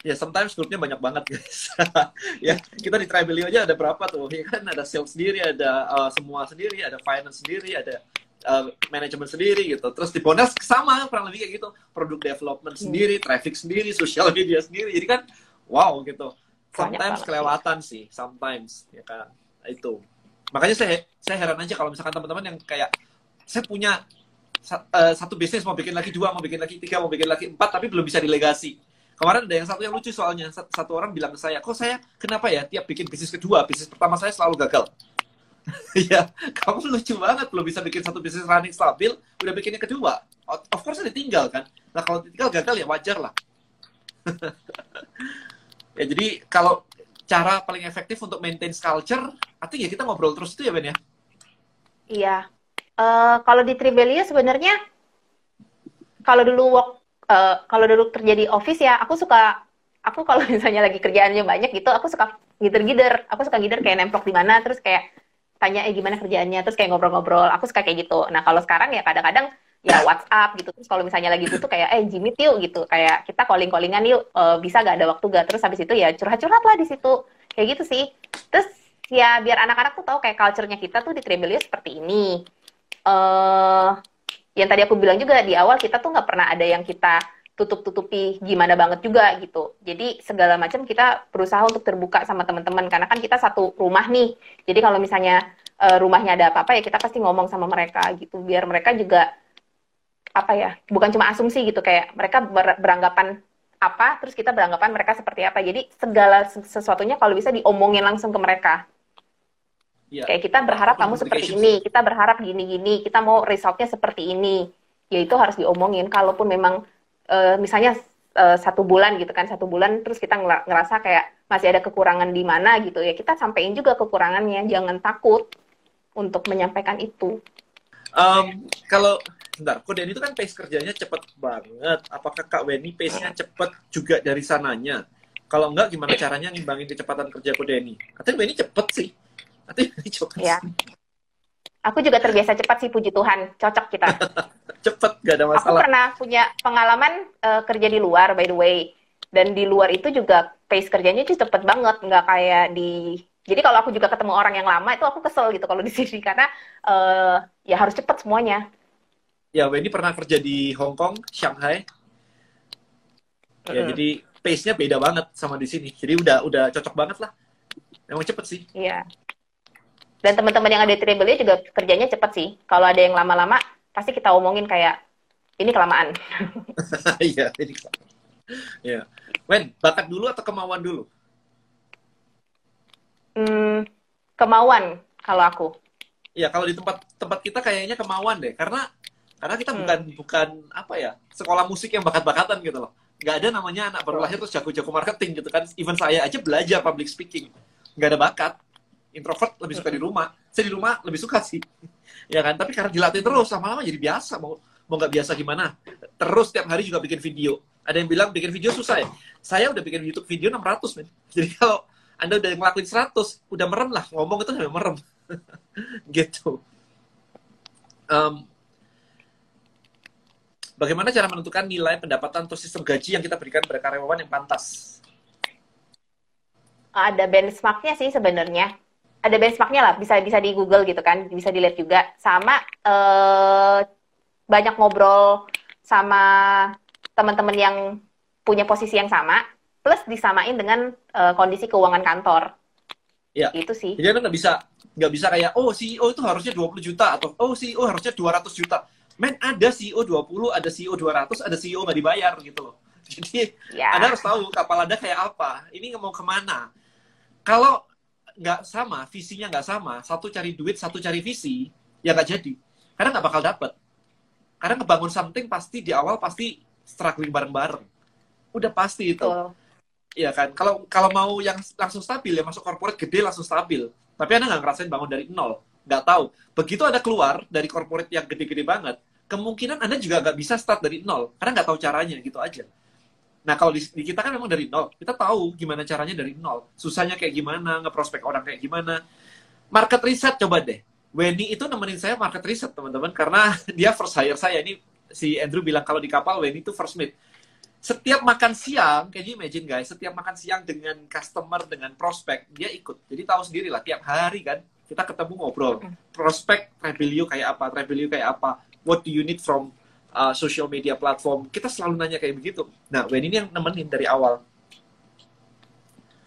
ya sometimes grupnya banyak banget guys. Ya kita di Tribelio aja ada berapa tuh? Ya kan ada sales sendiri ada uh, semua sendiri ada finance sendiri ada uh, manajemen sendiri gitu. Terus di Bonas sama kurang lebih kayak gitu. Produk development sendiri hmm. traffic sendiri sosial media sendiri. Jadi kan wow gitu. Sometimes kelewatan sih sometimes ya kan. Itu. Makanya saya saya heran aja kalau misalkan teman-teman yang kayak saya punya uh, satu bisnis mau bikin lagi dua mau bikin lagi tiga mau bikin lagi empat tapi belum bisa delegasi Kemarin ada yang satu yang lucu soalnya. Satu orang bilang ke saya, kok saya kenapa ya tiap bikin bisnis kedua, bisnis pertama saya selalu gagal. ya, kamu lucu banget belum bisa bikin satu bisnis running stabil, udah bikin yang kedua. Of course ditinggal kan. Nah kalau ditinggal gagal ya wajar lah. ya jadi kalau cara paling efektif untuk maintain culture, artinya ya kita ngobrol terus itu ya Ben ya? Iya. Uh, kalau di Tribelia sebenarnya kalau dulu work uh, kalau dulu kerja di office ya aku suka aku kalau misalnya lagi kerjaannya banyak gitu aku suka gider-gider aku suka gider kayak nemplok di mana terus kayak tanya eh gimana kerjaannya? Terus kayak ngobrol-ngobrol aku suka kayak gitu. Nah kalau sekarang ya kadang-kadang ya WhatsApp gitu. Terus kalau misalnya lagi butuh kayak eh Jimmy yuk gitu. Kayak kita calling callingan yuk uh, bisa gak ada waktu gak terus habis itu ya curhat-curhat lah di situ. Kayak gitu sih. Terus ya biar anak-anak tuh tahu kayak culture-nya kita tuh di Trebelio seperti ini. Uh, yang tadi aku bilang juga di awal kita tuh nggak pernah ada yang kita tutup-tutupi gimana banget juga gitu. Jadi segala macam kita berusaha untuk terbuka sama teman-teman karena kan kita satu rumah nih. Jadi kalau misalnya uh, rumahnya ada apa-apa ya kita pasti ngomong sama mereka gitu biar mereka juga apa ya bukan cuma asumsi gitu kayak mereka ber beranggapan apa terus kita beranggapan mereka seperti apa jadi segala sesuatunya kalau bisa diomongin langsung ke mereka ya. kayak kita berharap kamu seperti ini kita berharap gini-gini kita mau resultnya seperti ini ya itu harus diomongin kalaupun memang uh, misalnya uh, satu bulan gitu kan satu bulan terus kita ngerasa kayak masih ada kekurangan di mana gitu ya kita sampein juga kekurangannya jangan takut untuk menyampaikan itu um, kalau Bentar, Kok Denny itu kan pace kerjanya cepet banget. Apakah Kak Weni pace-nya cepet juga dari sananya? Kalau enggak, gimana caranya ngimbangin kecepatan kerja Kok Denny? Katanya Weni cepet sih. Weni cepet ya. Aku juga terbiasa cepat sih, puji Tuhan. Cocok kita. cepet, gak ada masalah. Aku pernah punya pengalaman uh, kerja di luar, by the way. Dan di luar itu juga pace kerjanya itu cepet banget. Nggak kayak di... Jadi kalau aku juga ketemu orang yang lama, itu aku kesel gitu kalau di sini. Karena uh, ya harus cepet semuanya. Ya, Wendy pernah kerja di Hong Kong, Shanghai. Ya, uh. jadi pace-nya beda banget sama di sini. Jadi udah udah cocok banget lah. Emang cepet sih. Iya. Dan teman-teman yang ada di Tribelnya juga kerjanya cepet sih. Kalau ada yang lama-lama, pasti kita omongin kayak, ini kelamaan. Iya, ini kelamaan. Iya. Wen, bakat dulu atau kemauan dulu? Hmm, kemauan kalau aku. Iya, kalau di tempat tempat kita kayaknya kemauan deh, karena karena kita hmm. bukan bukan apa ya sekolah musik yang bakat-bakatan gitu loh. Gak ada namanya anak baru lahir terus jago-jago marketing gitu kan. Even saya aja belajar public speaking, nggak ada bakat introvert lebih suka di rumah. Saya di rumah lebih suka sih. Ya kan? Tapi karena dilatih terus lama-lama jadi biasa. Mau mau nggak biasa gimana? Terus tiap hari juga bikin video. Ada yang bilang bikin video susah ya? Saya udah bikin YouTube video 600 men. Jadi kalau anda udah ngelakuin 100 udah merem lah. Ngomong itu udah merem. Gitu. Um, bagaimana cara menentukan nilai pendapatan atau sistem gaji yang kita berikan pada karyawan yang pantas? Ada benchmarknya sih sebenarnya ada benchmarknya lah bisa bisa di Google gitu kan bisa dilihat juga. Sama uh, banyak ngobrol sama teman-teman yang punya posisi yang sama plus disamain dengan uh, kondisi keuangan kantor. Ya. Itu sih. Jadi nggak bisa nggak bisa kayak oh CEO itu harusnya 20 juta atau oh CEO harusnya 200 juta. Men ada CEO 20 ada CEO 200 ada CEO nggak dibayar gitu loh. Jadi ya. anda harus tahu kapal anda kayak apa. Ini mau ke mana? Kalau nggak sama, visinya nggak sama, satu cari duit, satu cari visi, ya nggak jadi. Karena nggak bakal dapet. Karena ngebangun something pasti di awal pasti struggling bareng-bareng. Udah pasti itu. Iya kan. Kalau kalau mau yang langsung stabil ya masuk corporate gede langsung stabil. Tapi anda nggak ngerasain bangun dari nol, nggak tahu. Begitu ada keluar dari corporate yang gede-gede banget, kemungkinan anda juga nggak bisa start dari nol karena nggak tahu caranya gitu aja. Nah kalau di, di kita kan memang dari nol, kita tahu gimana caranya dari nol. Susahnya kayak gimana, ngeprospek orang kayak gimana. Market riset coba deh. Wendy itu nemenin saya market riset teman-teman karena dia first hire saya. Ini si Andrew bilang kalau di kapal Wendy itu first meet. Setiap makan siang, kayak imagine guys, setiap makan siang dengan customer, dengan prospek, dia ikut. Jadi tahu sendiri lah, tiap hari kan, kita ketemu ngobrol. Prospek, Rebelio kayak apa, Rebelio kayak apa, what do you need from uh, social media platform, kita selalu nanya kayak begitu. Nah, Wen ini yang nemenin dari awal.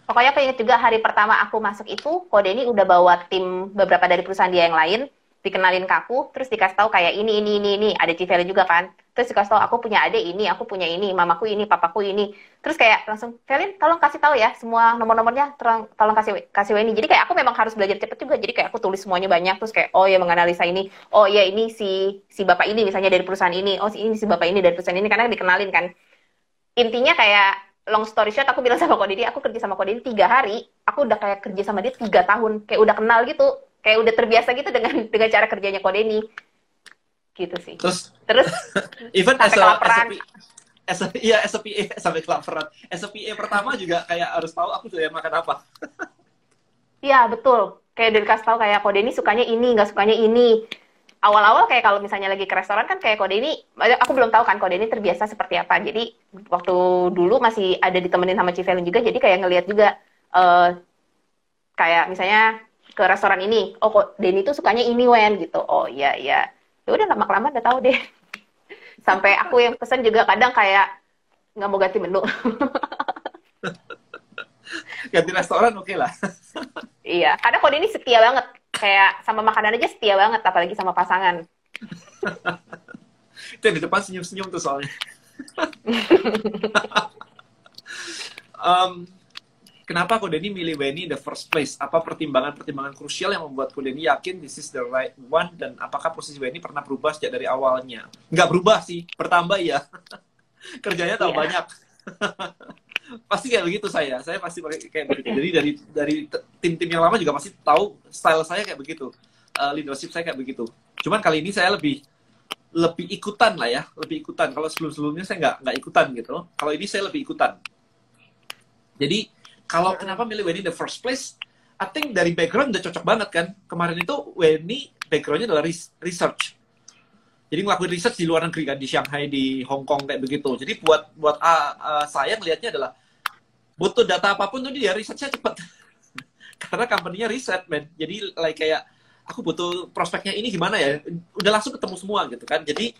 Pokoknya aku ingat juga hari pertama aku masuk itu, Kode ini udah bawa tim beberapa dari perusahaan dia yang lain, dikenalin ke aku, terus dikasih tahu kayak ini, ini, ini, ini, ada Civele juga kan. Terus dikasih tahu aku punya adik ini aku punya ini mamaku ini papaku ini. Terus kayak langsung Felin tolong kasih tahu ya semua nomor-nomornya tolong tolong kasih kasih ini. Jadi kayak aku memang harus belajar cepet juga jadi kayak aku tulis semuanya banyak terus kayak oh ya menganalisa ini. Oh ya ini si si bapak ini misalnya dari perusahaan ini. Oh si ini si bapak ini dari perusahaan ini. Karena dikenalin kan. Intinya kayak long story short aku bilang sama Kodidi aku kerja sama Kodidi tiga hari aku udah kayak kerja sama dia tiga tahun kayak udah kenal gitu kayak udah terbiasa gitu dengan dengan cara kerjanya Kodeni gitu sih. Terus? Terus? Even as a, as a, iya as a PA sampai kelaparan. As a PA pertama juga kayak harus tahu aku sudah makan apa. Iya betul. Kayak dari kasih tahu kayak kode ini sukanya ini nggak sukanya ini. Awal-awal kayak kalau misalnya lagi ke restoran kan kayak kode ini aku belum tahu kan kode ini terbiasa seperti apa. Jadi waktu dulu masih ada ditemenin sama Civelin juga jadi kayak ngelihat juga uh, kayak misalnya ke restoran ini oh kok Denny tuh sukanya ini Wen gitu oh iya iya ya udah lama kelamaan udah tahu deh sampai aku yang pesen juga kadang kayak nggak mau ganti menu. ganti restoran oke okay lah. iya, karena kode ini setia banget. Kayak sama makanan aja setia banget, apalagi sama pasangan. Itu di depan senyum-senyum tuh soalnya. um, kenapa Kodeni milih Weni in the first place? Apa pertimbangan-pertimbangan krusial yang membuat Kodeni yakin this is the right one? Dan apakah posisi Weni pernah berubah sejak dari awalnya? Nggak berubah sih, bertambah ya. Kerjanya tambah yeah. banyak. pasti kayak begitu saya. Saya pasti kayak begitu. Jadi dari dari tim-tim yang lama juga pasti tahu style saya kayak begitu. Uh, leadership saya kayak begitu. Cuman kali ini saya lebih lebih ikutan lah ya, lebih ikutan. Kalau sebelum-sebelumnya saya nggak nggak ikutan gitu. Kalau ini saya lebih ikutan. Jadi kalau kenapa milih Weni the first place, I think dari background udah cocok banget kan. Kemarin itu Weni backgroundnya adalah research. Jadi ngelakuin research di luar negeri kan, di Shanghai, di Hong Kong kayak begitu. Jadi buat buat uh, uh, saya ngelihatnya adalah butuh data apa pun tuh dia researchnya cepat. Karena company-nya riset, man. Jadi like kayak aku butuh prospeknya ini gimana ya? Udah langsung ketemu semua gitu kan. Jadi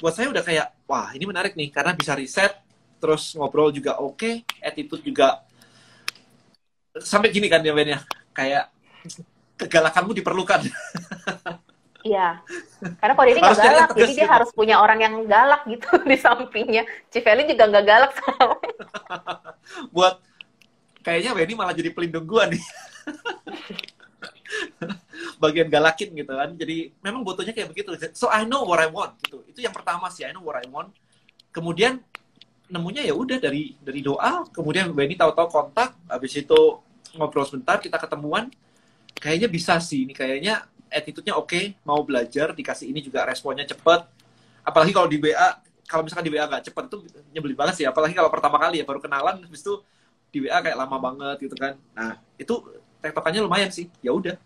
buat saya udah kayak wah ini menarik nih karena bisa riset, terus ngobrol juga oke, okay, attitude juga sampai gini kan ya Ben ya kayak kegalakanmu diperlukan Iya, karena kalau ini nggak galak, jadi dia gitu. harus punya orang yang galak gitu di sampingnya. Civelin juga nggak galak Buat kayaknya Benny malah jadi pelindung gua nih. Bagian galakin gitu kan. Jadi memang butuhnya kayak begitu. So I know what I want gitu. Itu yang pertama sih I know what I want. Kemudian nemunya ya udah dari dari doa. Kemudian Benny tahu-tahu kontak. Habis itu ngobrol sebentar kita ketemuan. Kayaknya bisa sih ini kayaknya attitude-nya oke okay, mau belajar dikasih ini juga responnya cepet. Apalagi kalau di WA kalau misalkan di WA nggak cepet itu nyebelin banget sih. Apalagi kalau pertama kali ya baru kenalan habis itu di WA kayak lama banget gitu kan. Nah itu tektokannya lumayan sih. Ya udah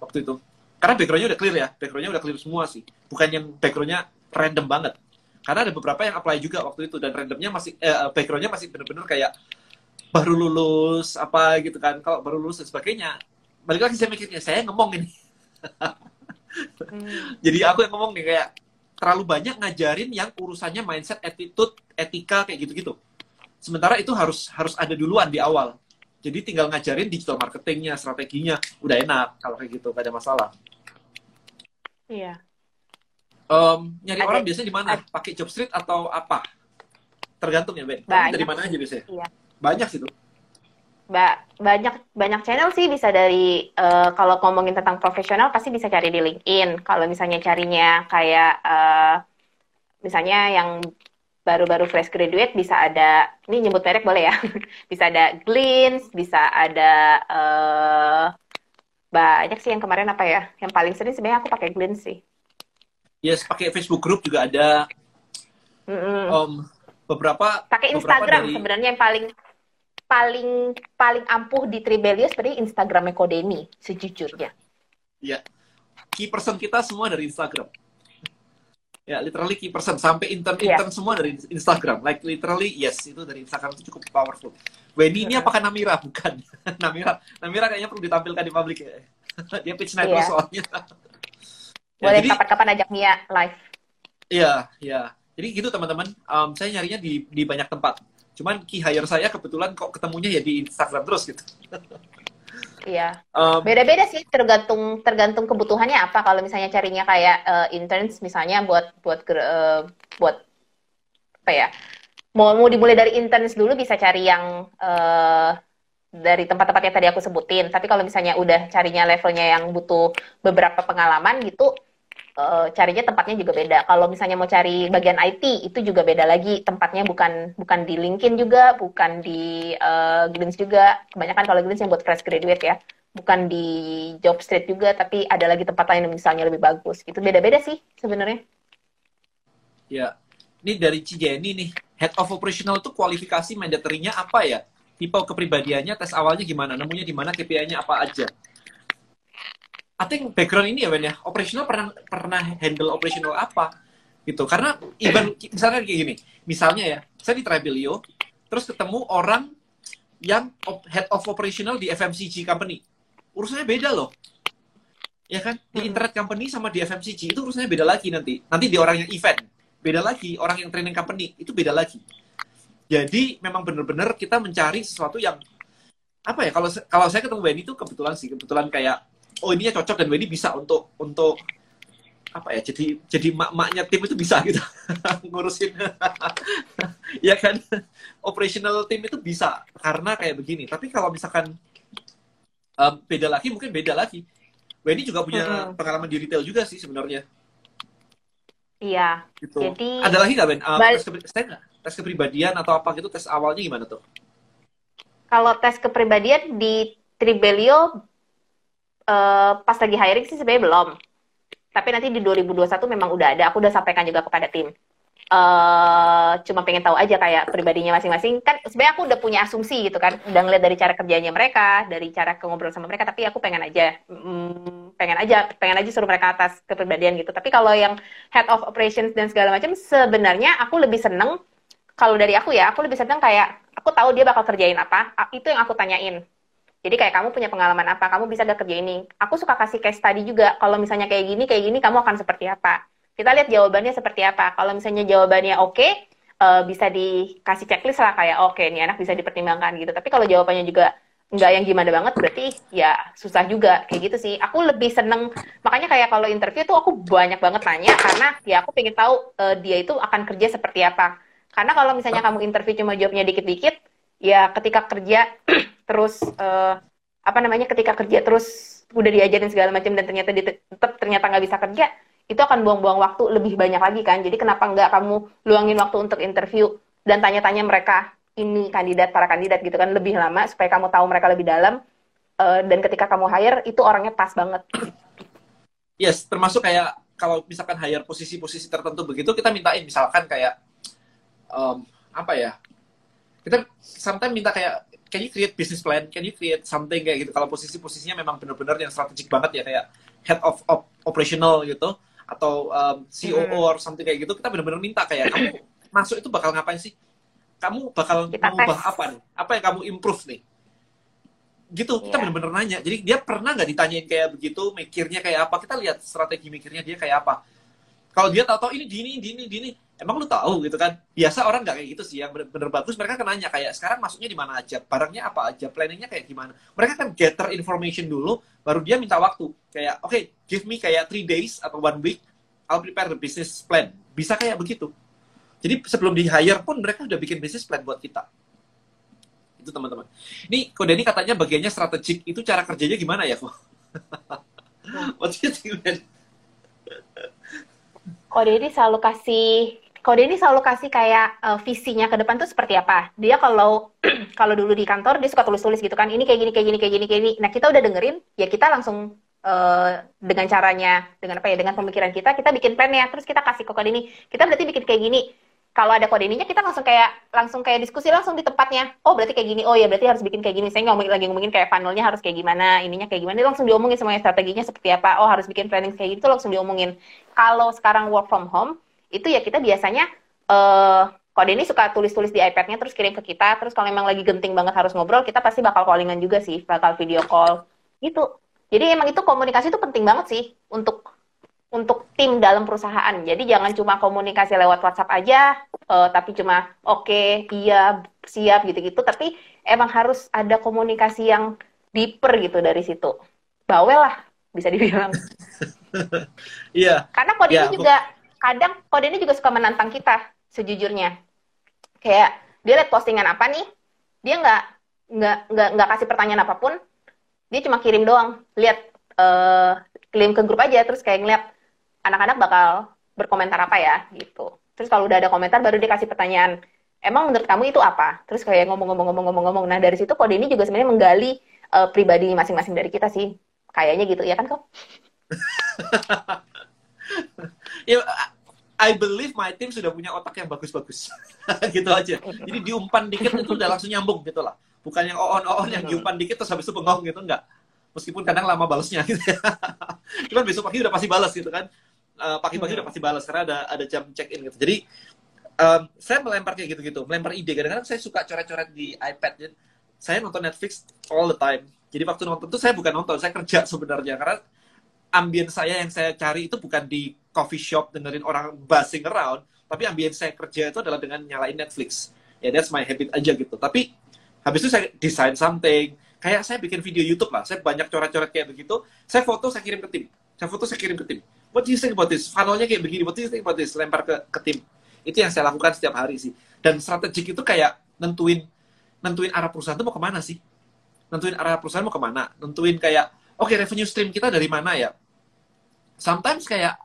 waktu itu. Karena backgroundnya udah clear ya. Backgroundnya udah clear semua sih. Bukan yang backgroundnya random banget karena ada beberapa yang apply juga waktu itu dan randomnya masih eh, backgroundnya masih bener-bener kayak baru lulus apa gitu kan. Kalau baru lulus dan sebagainya balik lagi saya mikirnya saya ngomong ini. Hmm. jadi aku yang ngomong nih kayak terlalu banyak ngajarin yang urusannya mindset attitude etika kayak gitu-gitu. Sementara itu harus harus ada duluan di awal. Jadi tinggal ngajarin digital marketingnya strateginya udah enak kalau kayak gitu gak ada masalah. Iya Um, nyari ada. orang biasanya di mana? Pakai job street atau apa? Tergantung ya, Ben. Banyak. Dari mana aja biasanya? Iya. Banyak sih tuh. Ba banyak banyak channel sih bisa dari uh, kalau ngomongin tentang profesional pasti bisa cari di LinkedIn. Kalau misalnya carinya kayak uh, misalnya yang baru-baru fresh graduate bisa ada ini nyebut merek boleh ya bisa ada Glints bisa ada uh, banyak sih yang kemarin apa ya yang paling sering sebenarnya aku pakai Glints sih yes pakai Facebook group juga ada. Mm -hmm. um, beberapa pakai Instagram dari... sebenarnya yang paling paling paling ampuh di Tribelio sebenarnya Instagramnya Kodeni sejujurnya. Ya key person kita semua dari Instagram. Ya literally key person sampai intern intern yeah. semua dari Instagram. Like literally yes itu dari Instagram itu cukup powerful. Wendy ini apakah Namira? Bukan. Namira Namira kayaknya perlu ditampilkan di publik ya. Dia pitch night yeah. soalnya Ya, Boleh kapan-kapan ajak Mia live. Iya, iya. Jadi gitu teman-teman. Um, saya nyarinya di di banyak tempat. Cuman key hire saya kebetulan kok ketemunya ya di Instagram terus gitu. Iya. Um, Beda-beda sih tergantung tergantung kebutuhannya apa. Kalau misalnya carinya kayak uh, interns misalnya buat buat uh, buat apa ya? Mau mau dimulai dari interns dulu bisa cari yang uh, dari tempat-tempat yang tadi aku sebutin. Tapi kalau misalnya udah carinya levelnya yang butuh beberapa pengalaman gitu, uh, carinya tempatnya juga beda. Kalau misalnya mau cari bagian IT itu juga beda lagi tempatnya bukan bukan di LinkedIn juga, bukan di uh, Glints juga. Kebanyakan kalau Glints yang buat fresh graduate ya, bukan di job street juga, tapi ada lagi tempat lain yang misalnya lebih bagus. Itu beda-beda sih sebenarnya. Ya, ini dari Cijeni nih, head of operational itu kualifikasi mandatorinya apa ya? Tipe kepribadiannya, tes awalnya gimana? Nemunya di mana, KPI-nya apa aja? I think background ini ya Ben ya, operational pernah pernah handle operational apa gitu. Karena even misalnya kayak gini, misalnya ya, saya di Tribelio, terus ketemu orang yang head of operational di FMCG company. Urusannya beda loh. Ya kan? Di hmm. internet company sama di FMCG itu urusannya beda lagi nanti. Nanti di orang yang event, beda lagi. Orang yang training company, itu beda lagi. Jadi memang benar-benar kita mencari sesuatu yang apa ya? Kalau kalau saya ketemu Wendy itu kebetulan sih, kebetulan kayak oh ini cocok dan Wendy bisa untuk untuk apa ya jadi jadi mak-maknya tim itu bisa gitu. Ngurusin. Ya kan? Operational tim itu bisa karena kayak begini. Tapi kalau misalkan um, beda lagi mungkin beda lagi. Wendy juga punya hmm. pengalaman di retail juga sih sebenarnya. Iya. Gitu. jadi ada lagi nggak Ben? Um, tes, ke, tes kepribadian atau apa gitu tes awalnya gimana tuh? Kalau tes kepribadian di Tribelio uh, pas lagi hiring sih sebenarnya belum. Tapi nanti di 2021 memang udah ada. Aku udah sampaikan juga kepada tim. Uh, cuma pengen tahu aja kayak pribadinya masing-masing. Kan sebenarnya aku udah punya asumsi gitu kan. Udah ngeliat dari cara kerjanya mereka dari cara ngobrol sama mereka. Tapi aku pengen aja mm, pengen aja pengen aja suruh mereka atas kepribadian gitu. Tapi kalau yang head of operations dan segala macam sebenarnya aku lebih seneng kalau dari aku ya aku lebih seneng kayak aku tahu dia bakal kerjain apa. Itu yang aku tanyain jadi kayak kamu punya pengalaman apa, kamu bisa gak kerja ini. Aku suka kasih case study juga. Kalau misalnya kayak gini, kayak gini, kamu akan seperti apa. Kita lihat jawabannya seperti apa. Kalau misalnya jawabannya oke, okay, uh, eh, bisa dikasih checklist lah kayak oke okay, nih anak bisa dipertimbangkan gitu. Tapi kalau jawabannya juga nggak yang gimana banget, berarti ya susah juga kayak gitu sih. Aku lebih seneng makanya kayak kalau interview tuh aku banyak banget nanya karena ya aku pengen tahu uh, dia itu akan kerja seperti apa. Karena kalau misalnya kamu interview cuma jawabnya dikit-dikit, ya ketika kerja terus uh, apa namanya ketika kerja terus udah diajarin segala macam dan ternyata tetap ternyata nggak bisa kerja itu akan buang-buang waktu lebih banyak lagi kan. Jadi kenapa nggak kamu luangin waktu untuk interview dan tanya-tanya mereka ini kandidat para kandidat gitu kan lebih lama supaya kamu tahu mereka lebih dalam uh, dan ketika kamu hire itu orangnya pas banget. Yes termasuk kayak kalau misalkan hire posisi-posisi tertentu begitu kita mintain misalkan kayak um, apa ya kita sometimes minta kayak can you create business plan? Can you create something kayak gitu? Kalau posisi-posisinya memang benar-benar yang strategik banget ya kayak head of, of operational gitu atau um, COO mm. or something kayak gitu kita benar-benar minta kayak kamu masuk itu bakal ngapain sih? Kamu bakal kita mengubah tes. apa nih? Apa yang kamu improve nih? Gitu kita yeah. benar-benar nanya. Jadi dia pernah nggak ditanyain kayak begitu mikirnya kayak apa? Kita lihat strategi mikirnya dia kayak apa. Kalau dia tahu-tahu ini gini gini gini emang lu tahu gitu kan? Biasa orang nggak kayak gitu sih. Yang bener-bener bagus mereka kan nanya kayak sekarang masuknya di mana aja? Barangnya apa aja? Planningnya kayak gimana? Mereka kan gather information dulu baru dia minta waktu. Kayak oke okay, give me kayak three days atau one week I'll prepare the business plan. Bisa kayak begitu. Jadi sebelum di hire pun mereka udah bikin business plan buat kita. Itu teman-teman. Ini kode ini katanya bagiannya strategik. Itu cara kerjanya gimana ya kok What do you think, Kode ini selalu kasih Kode ini selalu kasih kayak uh, visinya ke depan tuh seperti apa. Dia kalau kalau dulu di kantor dia suka tulis-tulis gitu kan, ini kayak gini kayak gini kayak gini kayak gini. Nah, kita udah dengerin, ya kita langsung uh, dengan caranya, dengan apa ya, dengan pemikiran kita, kita bikin plan ya, terus kita kasih ke kode ini. Kita berarti bikin kayak gini. Kalau ada kode ininya kita langsung kayak langsung kayak diskusi langsung di tempatnya. Oh berarti kayak gini. Oh ya berarti harus bikin kayak gini. Saya ngomongin lagi ngomongin kayak funnelnya harus kayak gimana ininya kayak gimana. Langsung diomongin semuanya strateginya seperti apa. Oh harus bikin planning kayak gitu langsung diomongin. Kalau sekarang work from home itu ya kita biasanya uh, kode ini suka tulis-tulis di iPad-nya terus kirim ke kita terus kalau memang lagi genting banget harus ngobrol kita pasti bakal callingan juga sih bakal video call gitu jadi emang itu komunikasi itu penting banget sih untuk untuk tim dalam perusahaan. Jadi jangan cuma komunikasi lewat WhatsApp aja, uh, tapi cuma oke, okay, iya, siap gitu-gitu. Tapi emang harus ada komunikasi yang deeper gitu dari situ. Bawel lah, bisa dibilang. Iya. Karena kode yeah, ini juga kadang kode ini juga suka menantang kita sejujurnya. Kayak dia lihat postingan apa nih, dia nggak nggak nggak nggak kasih pertanyaan apa pun, dia cuma kirim doang. Lihat uh, kirim ke grup aja, terus kayak ngeliat anak-anak bakal berkomentar apa ya gitu. Terus kalau udah ada komentar baru dikasih pertanyaan, emang menurut kamu itu apa? Terus kayak ngomong-ngomong-ngomong-ngomong-ngomong. Nah dari situ kode ini juga sebenarnya menggali uh, pribadi masing-masing dari kita sih. Kayaknya gitu ya kan kok? ya, I believe my team sudah punya otak yang bagus-bagus. gitu aja. Jadi diumpan dikit itu udah langsung nyambung gitu lah. Bukan yang on-on yang diumpan dikit terus habis itu bengong gitu enggak. Meskipun kadang lama balesnya gitu ya. Cuman besok pagi udah pasti balas gitu kan uh, pagi-pagi udah pasti balas karena ada ada jam check in gitu. Jadi um, saya melempar kayak gitu-gitu, melempar ide. Kadang-kadang saya suka coret-coret di iPad. Jadi, saya nonton Netflix all the time. Jadi waktu nonton itu saya bukan nonton, saya kerja sebenarnya karena ambien saya yang saya cari itu bukan di coffee shop dengerin orang buzzing around, tapi ambien saya kerja itu adalah dengan nyalain Netflix. ya that's my habit aja gitu. Tapi habis itu saya design something. Kayak saya bikin video YouTube lah. Saya banyak coret-coret kayak begitu. Saya foto saya kirim ke tim. Saya foto saya kirim ke tim. What do you think about this? Funnelnya kayak begini. What do you think about this? Lempar ke, ke tim. Itu yang saya lakukan setiap hari sih. Dan strategik itu kayak nentuin nentuin arah perusahaan itu mau ke mana sih? Nentuin arah perusahaan mau ke mana? Nentuin kayak oke okay, revenue stream kita dari mana ya? Sometimes kayak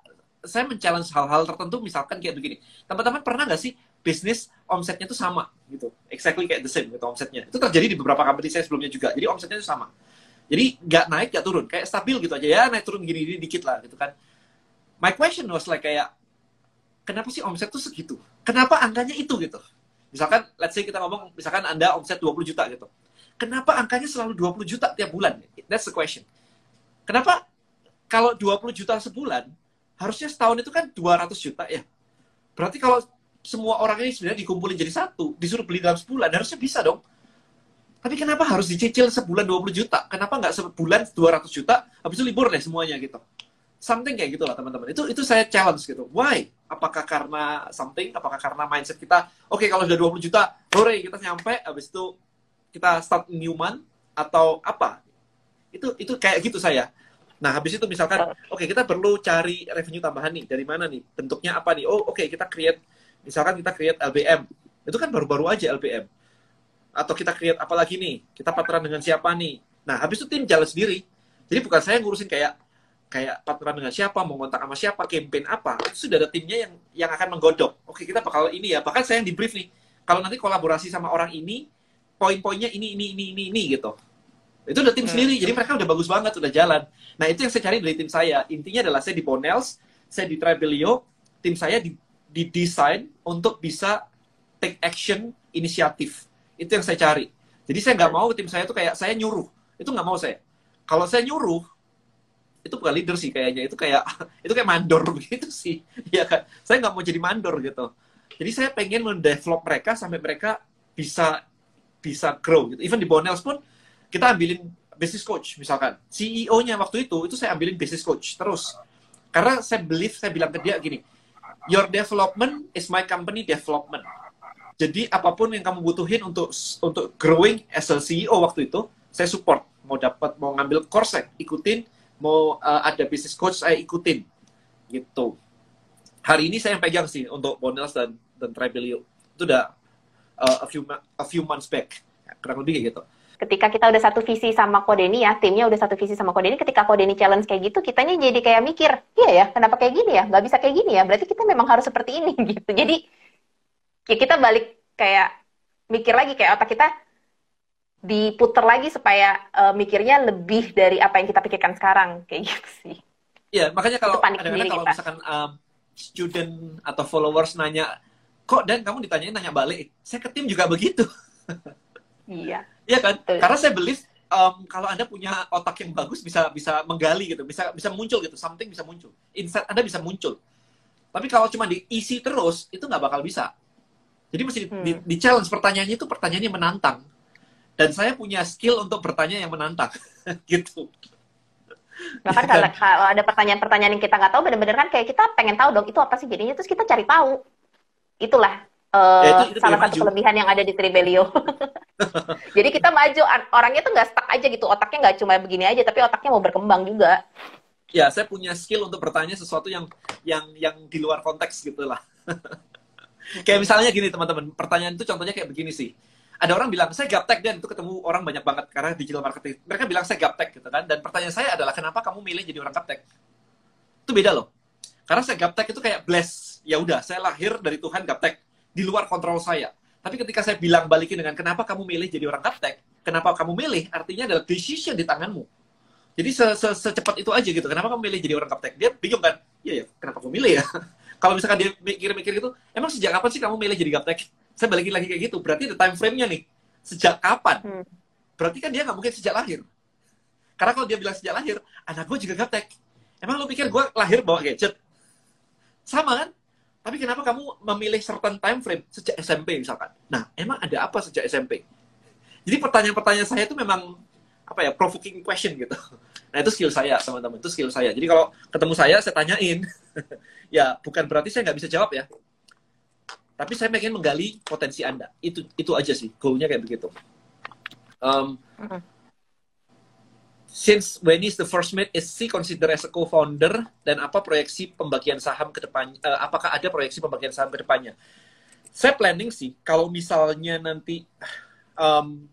saya men-challenge hal-hal tertentu misalkan kayak begini. Teman-teman pernah nggak sih bisnis omsetnya itu sama gitu? Exactly kayak the same gitu omsetnya. Itu terjadi di beberapa company saya sebelumnya juga. Jadi omsetnya itu sama. Jadi nggak naik nggak turun. Kayak stabil gitu aja. Ya naik turun gini, gini dikit lah gitu kan. My question was like kayak kenapa sih omset tuh segitu? Kenapa angkanya itu gitu? Misalkan let's say kita ngomong misalkan anda omset 20 juta gitu. Kenapa angkanya selalu 20 juta tiap bulan? That's the question. Kenapa kalau 20 juta sebulan harusnya setahun itu kan 200 juta ya. Berarti kalau semua orang ini sebenarnya dikumpulin jadi satu, disuruh beli dalam sebulan, harusnya bisa dong. Tapi kenapa harus dicicil sebulan 20 juta? Kenapa nggak sebulan 200 juta, habis itu libur deh semuanya gitu. Something kayak gitu lah teman-teman. Itu itu saya challenge gitu. Why? Apakah karena something? Apakah karena mindset kita? Oke, okay, kalau sudah 20 juta, hore kita nyampe, habis itu kita start new month atau apa? Itu itu kayak gitu saya. Nah, habis itu misalkan, oke okay, kita perlu cari revenue tambahan nih. Dari mana nih? Bentuknya apa nih? Oh, oke okay, kita create, misalkan kita create LBM. Itu kan baru-baru aja LBM. Atau kita create apa lagi nih? Kita partneran dengan siapa nih? Nah, habis itu tim jalan sendiri. Jadi bukan saya ngurusin kayak kayak partneran dengan siapa, mau kontak sama siapa, campaign apa. Itu sudah ada timnya yang yang akan menggodok. Oke, kita bakal ini ya. Bahkan saya yang di brief nih. Kalau nanti kolaborasi sama orang ini, poin-poinnya ini, ini, ini, ini, ini gitu itu udah tim hmm. sendiri, jadi mereka udah bagus banget, udah jalan. Nah itu yang saya cari dari tim saya. Intinya adalah saya di Bonels, saya di Tribelio, tim saya di, didesain untuk bisa take action inisiatif. Itu yang saya cari. Jadi saya nggak mau tim saya tuh kayak saya nyuruh. Itu nggak mau saya. Kalau saya nyuruh, itu bukan leader sih kayaknya. Itu kayak itu kayak mandor begitu sih. Ya kan. Saya nggak mau jadi mandor gitu. Jadi saya pengen mendevelop mereka sampai mereka bisa bisa grow gitu. Even di Bonels pun kita ambilin business coach misalkan. CEO-nya waktu itu itu saya ambilin business coach terus. Karena saya believe saya bilang ke dia gini your development is my company development. Jadi apa pun yang kamu butuhin untuk untuk growing as a CEO waktu itu saya support. Mau dapat mau ngambil course saya ikutin. Mau uh, ada business coach saya ikutin. Gitu. Hari ini saya yang pegang sih untuk Bonels dan dan Tribelio. Itu udah uh, a few a few months back. Kurang lebih kayak gitu ketika kita udah satu visi sama Kodeni ya, timnya udah satu visi sama Kodeni, ketika Kodeni challenge kayak gitu, kitanya jadi kayak mikir, iya ya, kenapa kayak gini ya? Nggak bisa kayak gini ya? Berarti kita memang harus seperti ini gitu. Jadi ya kita balik kayak mikir lagi kayak otak kita diputer lagi supaya uh, mikirnya lebih dari apa yang kita pikirkan sekarang kayak gitu sih. Iya, makanya kalau kadang-kadang kalau kita. misalkan um, student atau followers nanya, kok dan kamu ditanyain nanya balik, saya ke tim juga begitu. iya. Iya kan? Betul. Karena saya believe um, kalau Anda punya otak yang bagus bisa bisa menggali gitu, bisa bisa muncul gitu, something bisa muncul. Insight Anda bisa muncul. Tapi kalau cuma diisi terus itu nggak bakal bisa. Jadi mesti hmm. di, di challenge pertanyaannya itu pertanyaannya menantang. Dan saya punya skill untuk bertanya yang menantang gitu. Nah kan kalau, kalau ada pertanyaan-pertanyaan yang kita nggak tahu, benar-benar kan kayak kita pengen tahu dong itu apa sih jadinya, terus kita cari tahu. Itulah uh, ya, itu, itu salah satu maju. kelebihan yang ada di Tribelio. Jadi kita maju, orangnya tuh nggak stuck aja gitu, otaknya nggak cuma begini aja, tapi otaknya mau berkembang juga. Ya, saya punya skill untuk bertanya sesuatu yang yang yang di luar konteks gitu lah. kayak misalnya gini teman-teman, pertanyaan itu contohnya kayak begini sih. Ada orang bilang, saya gaptek dan itu ketemu orang banyak banget karena digital marketing. Mereka bilang saya gaptek gitu kan. Dan pertanyaan saya adalah kenapa kamu milih jadi orang gaptek? Itu beda loh. Karena saya gaptek itu kayak bless. Ya udah, saya lahir dari Tuhan gaptek di luar kontrol saya. Tapi ketika saya bilang balikin dengan kenapa kamu milih jadi orang kaptek, kenapa kamu milih, artinya adalah decision di tanganmu. Jadi se -se secepat itu aja gitu. Kenapa kamu milih jadi orang kaptek? Dia bingung kan? Iya ya, kenapa kamu milih ya? Kalau misalkan dia mikir-mikir gitu, emang sejak kapan sih kamu milih jadi kaptek? Saya balikin lagi kayak gitu. Berarti ada time frame-nya nih. Sejak kapan? Hmm. Berarti kan dia nggak mungkin sejak lahir. Karena kalau dia bilang sejak lahir, anak gue juga kaptek. Emang lo pikir gue lahir bawa gadget? Sama kan? Tapi kenapa kamu memilih certain time frame sejak SMP misalkan? Nah, emang ada apa sejak SMP? Jadi pertanyaan-pertanyaan saya itu memang apa ya provoking question gitu. Nah itu skill saya teman-teman, itu skill saya. Jadi kalau ketemu saya saya tanyain, ya bukan berarti saya nggak bisa jawab ya. Tapi saya pengen menggali potensi Anda. Itu itu aja sih, goalnya kayak begitu. Um. Since when is the first mate is she considered as a co-founder? Dan apa proyeksi pembagian saham ke depan eh, apakah ada proyeksi pembagian saham ke depannya? Saya planning sih kalau misalnya nanti um,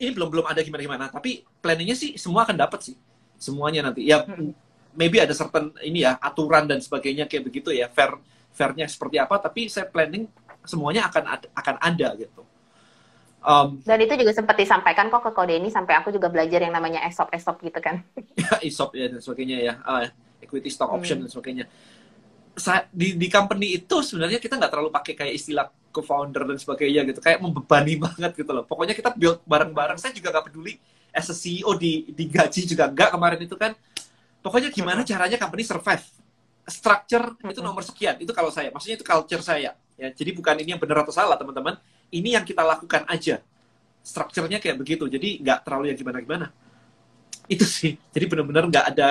ini belum belum ada gimana gimana tapi planningnya sih semua akan dapat sih. Semuanya nanti. Ya Mm-mm. maybe ada certain ini ya aturan dan sebagainya kayak begitu ya fair fairnya seperti apa tapi saya planning semuanya akan akan ada gitu um, Dan itu juga sempat disampaikan kok ke kode ini sampai aku juga belajar yang namanya ESOP-ESOP gitu kan. ya ESOP ya dan sebagainya ya. Ah, equity stock option Hmm. dan sebagainya. Sa- di di company itu sebenarnya kita nggak terlalu pakai kayak istilah co-founder dan sebagainya gitu. Kayak membebani banget gitu loh. Pokoknya kita build bareng-bareng. Saya juga nggak peduli as a CEO di digaji juga nggak kemarin itu kan. Pokoknya gimana caranya company survive? Structure itu Mm-mm. nomor sekian. Itu kalau saya. Maksudnya itu culture saya. Ya jadi bukan ini yang benar atau salah teman-teman ini yang kita lakukan aja strukturnya kayak begitu jadi nggak terlalu yang gimana-gimana itu sih jadi benar-benar nggak ada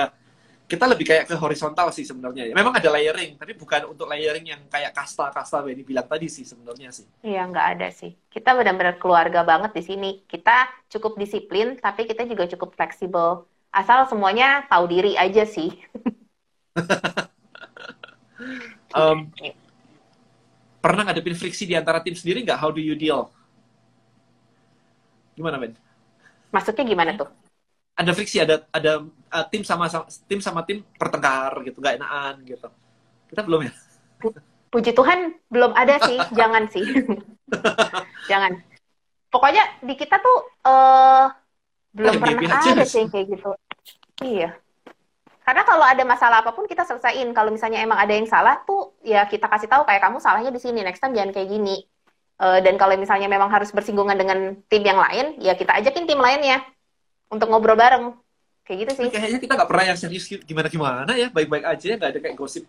kita lebih kayak ke horizontal sih sebenarnya memang ada layering tapi bukan untuk layering yang kayak kasta-kasta yang dibilang tadi sih sebenarnya sih Iya, nggak ada sih. Kita benar-benar keluarga banget di sini. Kita cukup disiplin, tapi kita juga cukup fleksibel. Asal semuanya tahu diri aja sih. Um, pernah ngadepin friksi di antara tim sendiri nggak how do you deal gimana men Maksudnya gimana tuh? ada friksi ada ada uh, tim sama, sama tim sama tim bertengkar gitu nggak enakan gitu kita belum ya Puji Tuhan belum ada sih, jangan sih. jangan. Pokoknya di kita tuh eh belum Oh, pernah aja. ada sih kayak gitu. Iya. Karena kalau ada masalah apa pun kita selesaiin. Kalau misalnya emang ada yang salah tuh ya kita kasih tahu kayak kamu salahnya di sini. Next time jangan kayak gini. Eh, dan kalau misalnya memang harus bersinggungan dengan tim yang lain, ya kita ajakin tim lainnya untuk ngobrol bareng. Kayak gitu sih. kayaknya kita nggak pernah yang serius gimana gimana ya baik-baik aja ya nggak ada kayak gosip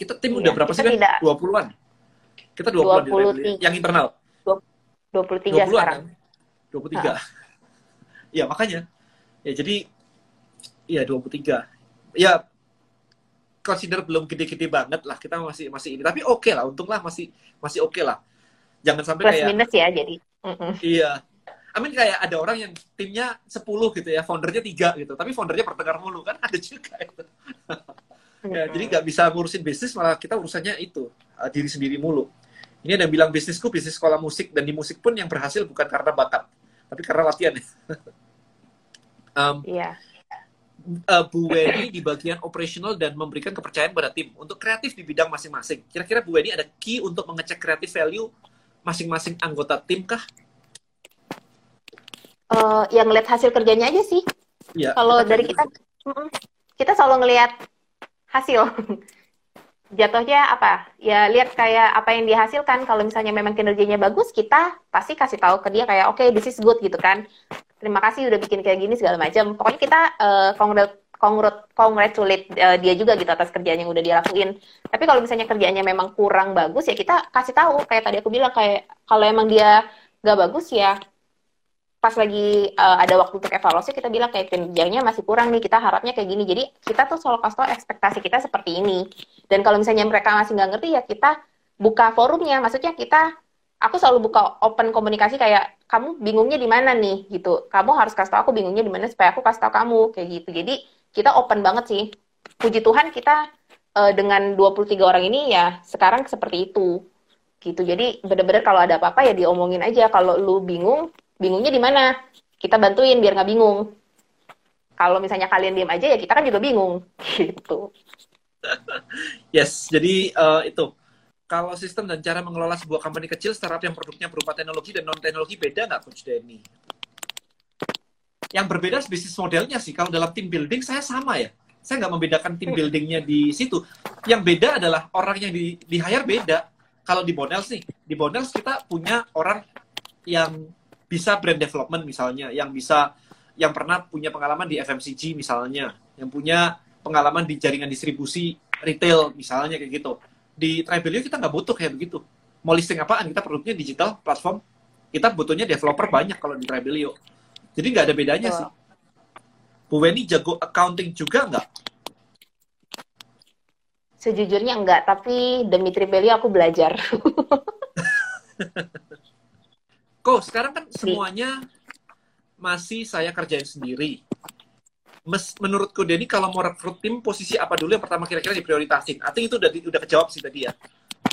kita tim Iya, udah berapa kita sih kan tidak. 20-an kita 20-an di 23. Rebellion. yang internal 23 20-an sekarang. kan 23 ya makanya ya jadi ya 23 ya consider belum gede-gede banget lah kita masih masih ini tapi oke lah untunglah masih masih oke lah jangan sampai Plus kayak minus ya jadi. Iya Amin kayak ada orang yang timnya 10 gitu ya, foundernya tiga gitu, tapi foundernya pertengkar mulu kan ada juga itu. Ya, jadi nggak bisa ngurusin bisnis malah kita urusannya itu uh, diri sendiri mulu. Ini ada yang bilang bisnisku bisnis sekolah musik dan di musik pun yang berhasil bukan karena bakat, tapi karena latihan. um, Iya. Uh, Bu Weni di bagian operational dan memberikan kepercayaan pada tim untuk kreatif di bidang masing-masing. Kira-kira Bu Weni ada key untuk mengecek kreatif value masing-masing anggota tim kah? Eh, yang ngeliat hasil kerjanya aja sih. Iya. Kalau dari kita, kita selalu ngelihat hasil. Jatuhnya apa? Ya lihat kayak apa yang dihasilkan. Kalau misalnya memang kinerjanya bagus, kita pasti kasih tahu ke dia kayak oke this is good gitu kan. Terima kasih udah bikin kayak gini segala macam. Pokoknya kita eh, congrat- congrat- congratulate eh, dia juga gitu atas kerjaan yang udah dia lakuin. Tapi kalau misalnya kerjaannya memang kurang bagus ya kita kasih tahu kayak tadi aku bilang kayak kalau emang dia nggak bagus ya pas lagi uh, ada waktu untuk evaluasi kita bilang kayak kinerjanya masih kurang nih kita harapnya kayak gini jadi kita tuh selalu kasih ekspektasi kita seperti ini dan kalau misalnya mereka masih nggak ngerti ya kita buka forumnya maksudnya kita aku selalu buka open komunikasi kayak kamu bingungnya di mana nih? Gitu. Kamu harus kasih tau aku bingungnya di mana supaya aku kasih tau kamu. Kayak gitu. Jadi kita open banget sih. Puji Tuhan kita uh, dengan 23 orang ini ya sekarang seperti itu. Gitu. Jadi bener-bener kalau ada apa-apa ya diomongin aja. Kalau lu bingung bingungnya di mana? Kita bantuin biar nggak bingung. Kalau misalnya kalian diem aja ya kita kan juga bingung. Gitu. Yes, jadi eh, itu kalau sistem dan cara mengelola sebuah company kecil startup yang produknya berupa teknologi dan non teknologi beda nggak Coach Denny? Yang berbeda bisnis modelnya sih. Kalau dalam team building saya sama ya. Saya nggak membedakan team buildingnya di situ. Yang beda adalah orang yang di, di hire beda. Kalau di Bonels nih, di Bonels kita punya orang yang bisa brand development misalnya, yang bisa yang pernah punya pengalaman di FMCG misalnya, yang punya pengalaman di jaringan distribusi retail misalnya kayak gitu. Di Tribelio kita nggak butuh kayak begitu. Mau listing apaan? Kita produknya digital platform. Kita butuhnya developer banyak kalau di Tribelio. Jadi nggak ada bedanya Betul. sih. Bu Weni jago accounting juga nggak? sejujurnya enggak tapi demi Tribelio aku belajar Kok sekarang kan semuanya masih saya kerjain sendiri. Mes, menurutku Denny kalau mau rekrut tim posisi apa dulu yang pertama kira-kira diprioritasin? I think itu udah udah kejawab sih tadi ya.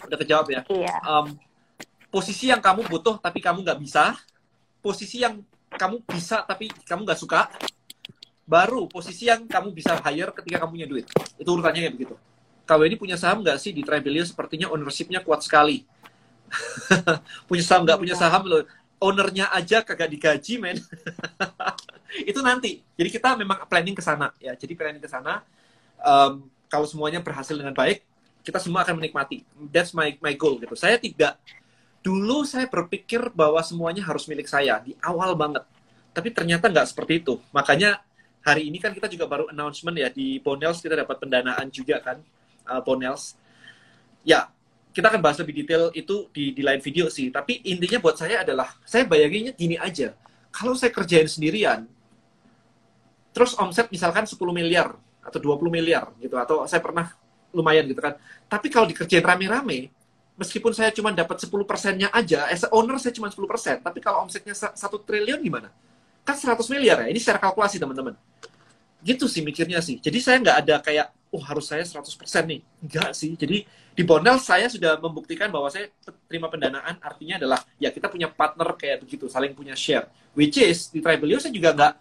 Udah kejawab ya. Iya. Um, posisi yang kamu butuh tapi kamu nggak bisa. Posisi yang kamu bisa tapi kamu nggak suka. Baru posisi yang kamu bisa hire ketika kamu punya duit. Itu urutannya kayak begitu. Kau ini punya saham nggak sih di Tribelio? Sepertinya ownership-nya kuat sekali. punya saham nggak punya saham loh ownernya aja kagak digaji men itu nanti. Jadi kita memang planning ke sana ya. Jadi planning ke sana um, kalau semuanya berhasil dengan baik kita semua akan menikmati. That's my my goal gitu. Saya tidak dulu saya berpikir bahwa semuanya harus milik saya di awal banget. Tapi ternyata nggak seperti itu. Makanya hari ini kan kita juga baru announcement ya di Bonels kita dapat pendanaan juga kan uh, Bonels. Ya kita akan bahas lebih detail itu di, di lain video sih. Tapi intinya buat saya adalah, saya bayanginnya gini aja. Kalau saya kerjain sendirian, terus omset misalkan 10 miliar, atau 20 miliar gitu, atau saya pernah lumayan gitu kan. Tapi kalau dikerjain rame-rame, meskipun saya cuma dapat 10 persennya aja, as a owner saya cuma 10 persen, tapi kalau omsetnya 1 triliun gimana? Kan 100 miliar ya, ini secara kalkulasi teman-teman. Gitu sih mikirnya sih. Jadi saya nggak ada kayak, oh harus saya 100% nih. Enggak sih. Jadi di Bondel saya sudah membuktikan bahwa saya terima pendanaan artinya adalah ya kita punya partner kayak begitu saling punya share which is di Tribelio saya juga nggak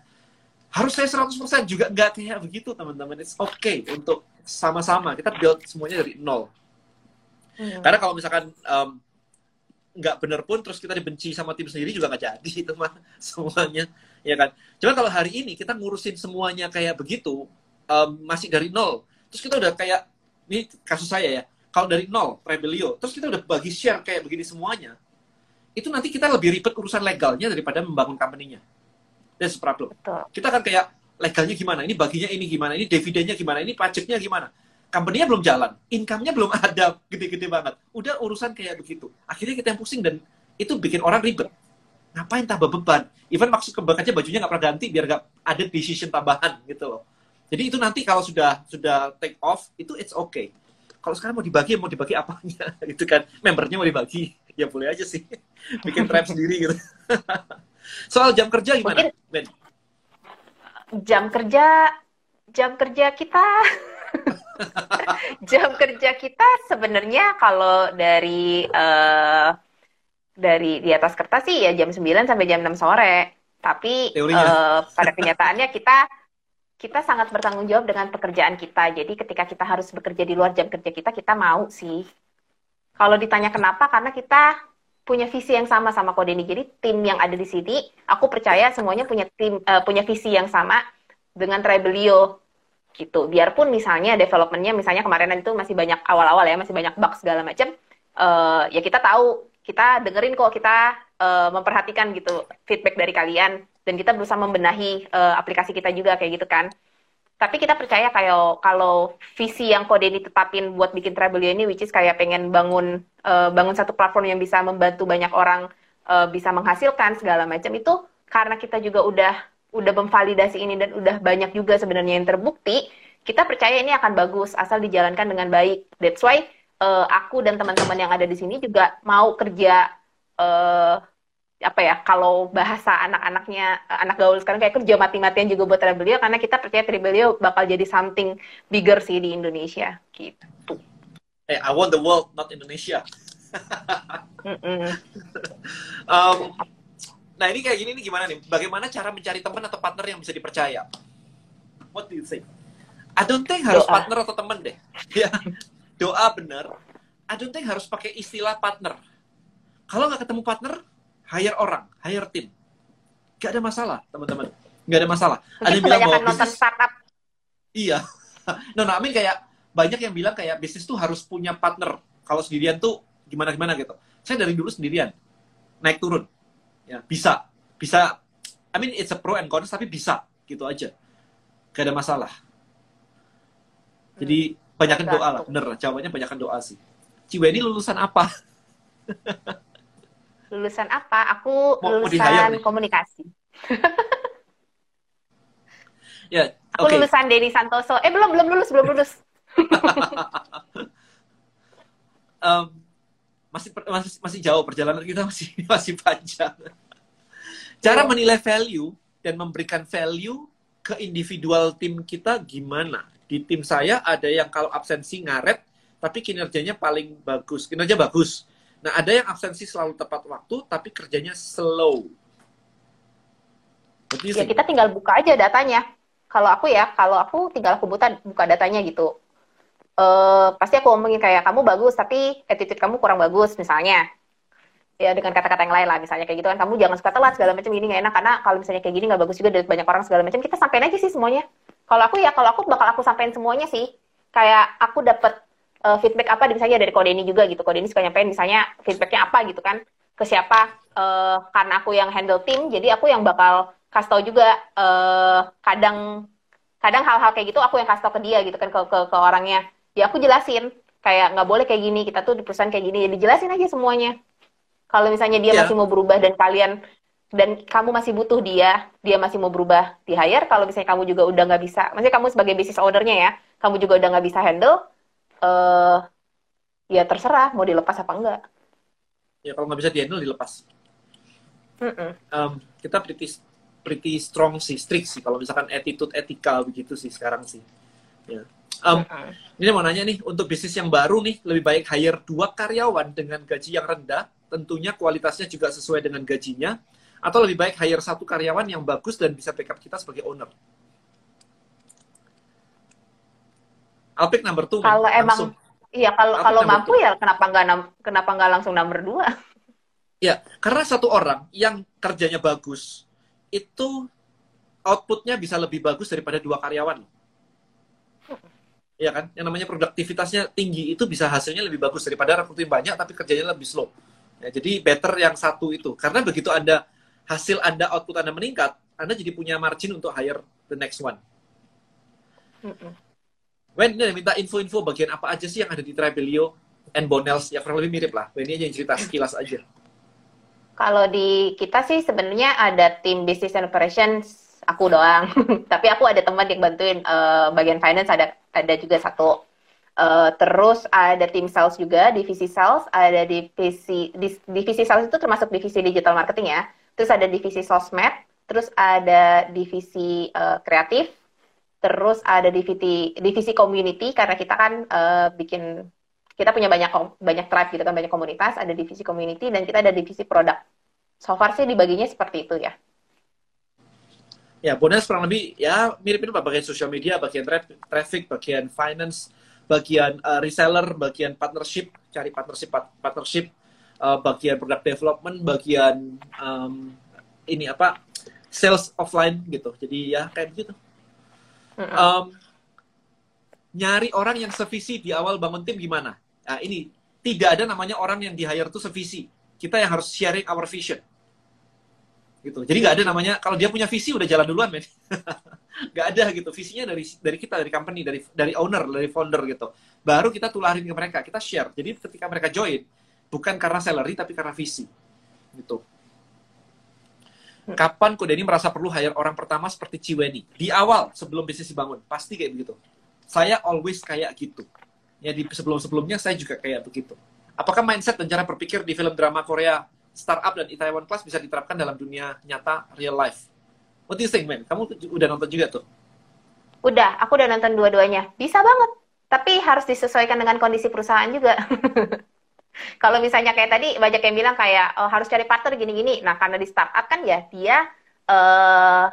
harus saya 100% juga nggak kayak begitu teman-teman. It's okay untuk sama-sama. Kita build semuanya dari nol. Hmm. karena kalau misalkan um, nggak bener pun terus kita dibenci sama tim sendiri juga nggak jadi itu mah semuanya. Ya kan? Cuma kalau hari ini kita ngurusin semuanya kayak begitu um, masih dari nol terus kita udah kayak ini kasus saya ya kalau dari nol rebelio terus kita udah bagi share kayak begini semuanya itu nanti kita lebih ribet urusan legalnya daripada membangun company-nya that's the problem. Betul. kita kan kayak legalnya gimana? Ini baginya ini gimana? Ini dividennya gimana? Ini pajaknya gimana? Company-nya belum jalan. Income-nya belum ada. Gede-gede banget. Udah urusan kayak begitu. Akhirnya kita yang pusing dan itu bikin orang ribet. Ngapain tambah beban? Even maksud kebak aja bajunya nggak pernah ganti biar nggak ada decision tambahan gitu loh. Jadi itu nanti kalau sudah sudah take off itu it's okay. Kalau sekarang mau dibagi mau dibagi apanya? Gitu kan. Membernya mau dibagi. Ya boleh aja sih. Bikin tribe sendiri gitu soal jam kerja gimana Mungkin ben jam kerja jam kerja kita jam kerja kita sebenarnya kalau dari uh, dari di atas kertas sih ya jam 9 sampai jam 6 sore tapi uh, pada kenyataannya kita kita sangat bertanggung jawab dengan pekerjaan kita. Jadi ketika kita harus bekerja di luar jam kerja kita, kita mau sih. Kalau ditanya kenapa, karena kita punya visi yang sama sama Kode ini. Jadi tim yang ada di sini, aku percaya semuanya punya tim uh, punya visi yang sama dengan Tribelio gitu. Biarpun misalnya developmentnya, misalnya kemarin itu masih banyak awal-awal ya, masih banyak bug segala macam. Uh, ya kita tahu, kita dengerin kok, kita uh, memperhatikan gitu feedback dari kalian dan kita berusaha membenahi uh, aplikasi kita juga kayak gitu kan. Tapi kita percaya kayak kalau visi yang kode ini tetapin buat bikin Travelio ini, which is kayak pengen bangun uh, bangun satu platform yang bisa membantu banyak orang uh, bisa menghasilkan segala macam itu karena kita juga udah udah memvalidasi ini dan udah banyak juga sebenarnya yang terbukti, kita percaya ini akan bagus asal dijalankan dengan baik. That's why uh, aku dan teman-teman yang ada di sini juga mau kerja uh, apa ya kalau bahasa anak-anaknya anak gaul sekarang kayak kerja mati-matian juga buat Rebelio karena kita percaya Rebelio bakal jadi something bigger sih di Indonesia gitu. Hey, I want the world not Indonesia. um, nah ini kayak gini nih gimana nih? Bagaimana cara mencari teman atau partner yang bisa dipercaya? What do you think? I don't think harus Doa. partner atau teman deh. ya doa bener. I don't think harus pakai istilah partner. Kalau nggak ketemu partner, hire orang, hire tim. Gak ada masalah, teman-teman. Gak ada masalah. Mungkin ada yang bilang bahwa bisnis... startup. Iya. no, no, I kayak banyak yang bilang kayak bisnis tuh harus punya partner. Kalau sendirian tuh gimana-gimana gitu. Saya dari dulu sendirian. Naik turun. Ya, bisa. Bisa. I mean, it's a pro and cons, tapi bisa. Gitu aja. Gak ada masalah. Jadi, hmm. banyakkan doa lah. Bener, jawabannya banyakkan doa sih. Ciwe ini lulusan apa? Lulusan apa? Aku mau, lulusan mau komunikasi. ya, Aku okay. lulusan Denny Santoso. Eh belum belum lulus belum lulus. um, masih masih masih jauh perjalanan kita masih masih panjang. Cara Iya. menilai value dan memberikan value ke individual tim kita gimana? Di tim saya ada yang kalau absensi ngaret, tapi kinerjanya paling bagus, kinerja bagus. Nah ada yang absensi selalu tepat waktu, tapi kerjanya slow. Ya kita tinggal buka aja datanya. Kalau aku ya, kalau aku tinggal aku buka, buka datanya gitu. Eh pasti aku ngomongin kayak kamu bagus tapi attitude kamu kurang bagus misalnya. Ya dengan kata-kata yang lain lah misalnya kayak gitu kan kamu jangan suka telat segala macam ini nggak enak karena kalau misalnya kayak gini nggak bagus juga dari banyak orang segala macam kita sampein aja sih semuanya. Kalau aku ya kalau aku bakal aku sampein semuanya sih. Kayak aku dapet eh, feedback apa misalnya dari kode ini juga gitu. Kode ini suka nyampein misalnya feedbacknya apa gitu kan ke siapa Eh, karena aku yang handle tim jadi aku yang bakal kasih tau juga eh, kadang kadang hal-hal kayak gitu aku yang kasih tau ke dia gitu kan ke ke, ke orangnya ya aku jelasin kayak nggak boleh kayak gini kita tuh di perusahaan kayak gini ya dijelasin aja semuanya kalau misalnya dia Iya. masih mau berubah dan kalian dan kamu masih butuh dia dia masih mau berubah di hire kalau misalnya kamu juga udah nggak bisa maksudnya kamu sebagai business ownernya ya kamu juga udah nggak bisa handle eh ya terserah mau dilepas apa enggak Ya kalau nggak bisa di-handle dilepas. Mm-mm. um, kita pretty pretty strong sih, strict sih kalau misalkan attitude etika begitu sih sekarang sih. Ya. Um, ini mau nanya nih untuk bisnis yang baru nih lebih baik hire dua karyawan dengan gaji yang rendah, tentunya kualitasnya juga sesuai dengan gajinya, atau lebih baik hire satu karyawan yang bagus dan bisa backup kita sebagai owner. I'll pick number two. man. kalau emang Langsung. iya kalau kalau number mampu ya kenapa nggak kenapa nggak langsung nomor dua Ya, karena satu orang yang kerjanya bagus itu outputnya bisa lebih bagus daripada dua karyawan. Iya kan? Yang namanya produktivitasnya tinggi itu bisa hasilnya lebih bagus daripada rekrutin banyak tapi kerjanya lebih slow. Ya, jadi better yang satu itu. Karena begitu Anda hasil Anda output Anda meningkat, Anda jadi punya margin untuk hire the next one. Mm-mm. Wen, ada minta info-info bagian apa aja sih yang ada di Tribelio and Bonels ya kurang lebih mirip lah. Ini aja yang cerita sekilas aja. Kalau di kita sih sebenarnya ada tim business and operations aku doang. Tapi aku ada teman yang bantuin eh, bagian finance ada ada juga satu. Eh, terus ada tim sales juga, divisi sales, ada divisi divisi sales itu termasuk divisi digital marketing ya. Terus ada divisi sosmed, terus ada divisi eh, kreatif, terus ada divisi divisi community karena kita kan eh, bikin kita punya banyak banyak tribe gitu kan banyak komunitas ada divisi community dan kita ada divisi produk so far sih dibaginya seperti itu ya Ya, bonus kurang lebih ya mirip-mirip lah bagian social media, bagian tra- traffic, bagian finance, bagian uh, reseller, bagian partnership, cari partnership part- partnership, uh, bagian product development, bagian um, ini apa sales offline gitu. Jadi ya kayak begitu. Um, nyari orang yang sevisi di awal bangun tim gimana? Nah, ini tidak ada namanya orang yang di hire tuh sevisi. Kita yang harus sharing our vision. Gitu. Jadi nggak ada namanya kalau dia punya visi udah jalan duluan, men. Nggak ada gitu. Visinya dari dari kita, dari company, dari dari owner, dari founder gitu. Baru kita tularin ke mereka, kita share. Jadi ketika mereka join bukan karena salary tapi karena visi. Gitu. Kapan Kode ini merasa perlu hire orang pertama seperti Ciweni? Di awal, sebelum bisnis dibangun. Pasti kayak begitu. Saya always kayak gitu. Ya, di sebelum-sebelumnya saya juga kayak begitu. Apakah mindset dan cara berpikir di film drama Korea Startup dan Itaewon Class bisa diterapkan dalam dunia nyata, real life? What do you think, man? Kamu udah nonton juga tuh? udah aku udah nonton dua-duanya bisa banget tapi harus disesuaikan dengan kondisi perusahaan juga kalau misalnya kayak tadi banyak yang bilang kayak oh, harus cari partner gini-gini. Nah karena di startup kan ya dia eh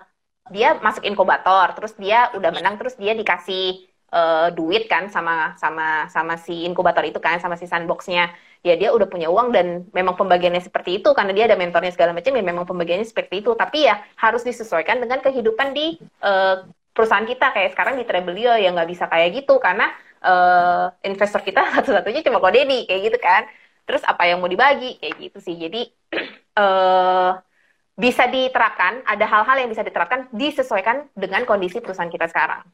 dia masuk inkubator terus dia udah menang terus dia dikasih eh, duit kan sama sama sama si inkubator itu kan sama si sandboxnya. Ya dia udah punya uang dan memang pembagiannya seperti itu karena dia ada mentornya segala macam ya memang pembagiannya seperti itu. Tapi ya harus disesuaikan dengan kehidupan di eh, perusahaan kita. Kayak sekarang di Trebelio ya nggak bisa kayak gitu karena eh, investor kita satu-satunya cuma Kodedi kayak gitu kan. Terus apa yang mau dibagi? Kayak gitu sih. Jadi eh bisa diterapkan ada hal-hal yang bisa diterapkan disesuaikan dengan kondisi perusahaan kita sekarang.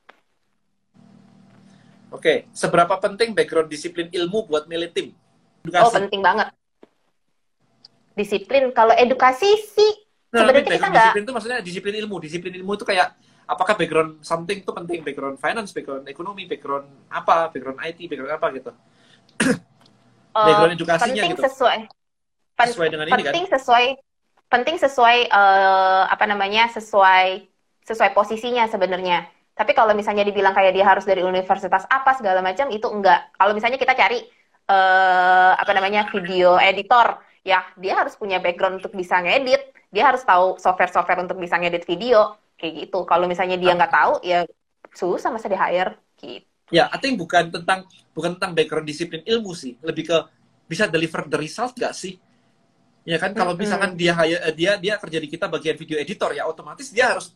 Oke, seberapa penting background disiplin ilmu buat milih tim? oh penting banget. Disiplin. Kalau edukasi sih Nah, sebenarnya kita nggak disiplin itu maksudnya disiplin ilmu. Disiplin ilmu itu kayak apakah background something itu penting, background finance, background ekonomi, background apa, background IT, background apa gitu. uh, background edukasinya penting gitu. sesuai pen- Sesuai dengan ini kan? penting sesuai penting sesuai eh, apa namanya sesuai sesuai posisinya sebenarnya. Tapi kalau misalnya dibilang kayak dia harus dari universitas apa segala macam itu enggak. Kalau misalnya kita cari eh, apa namanya video editor, ya dia harus punya background untuk bisa ngedit, dia harus tahu software-software untuk bisa ngedit video kayak gitu. Kalau misalnya dia nggak tahu, ya susah masa di hire gitu. Ya, I think bukan tentang bukan tentang background disiplin ilmu sih, lebih ke bisa deliver the result gak sih? Ya kan kalau misalkan dia hire- eh, dia dia kerja di kita bagian video editor ya otomatis dia harus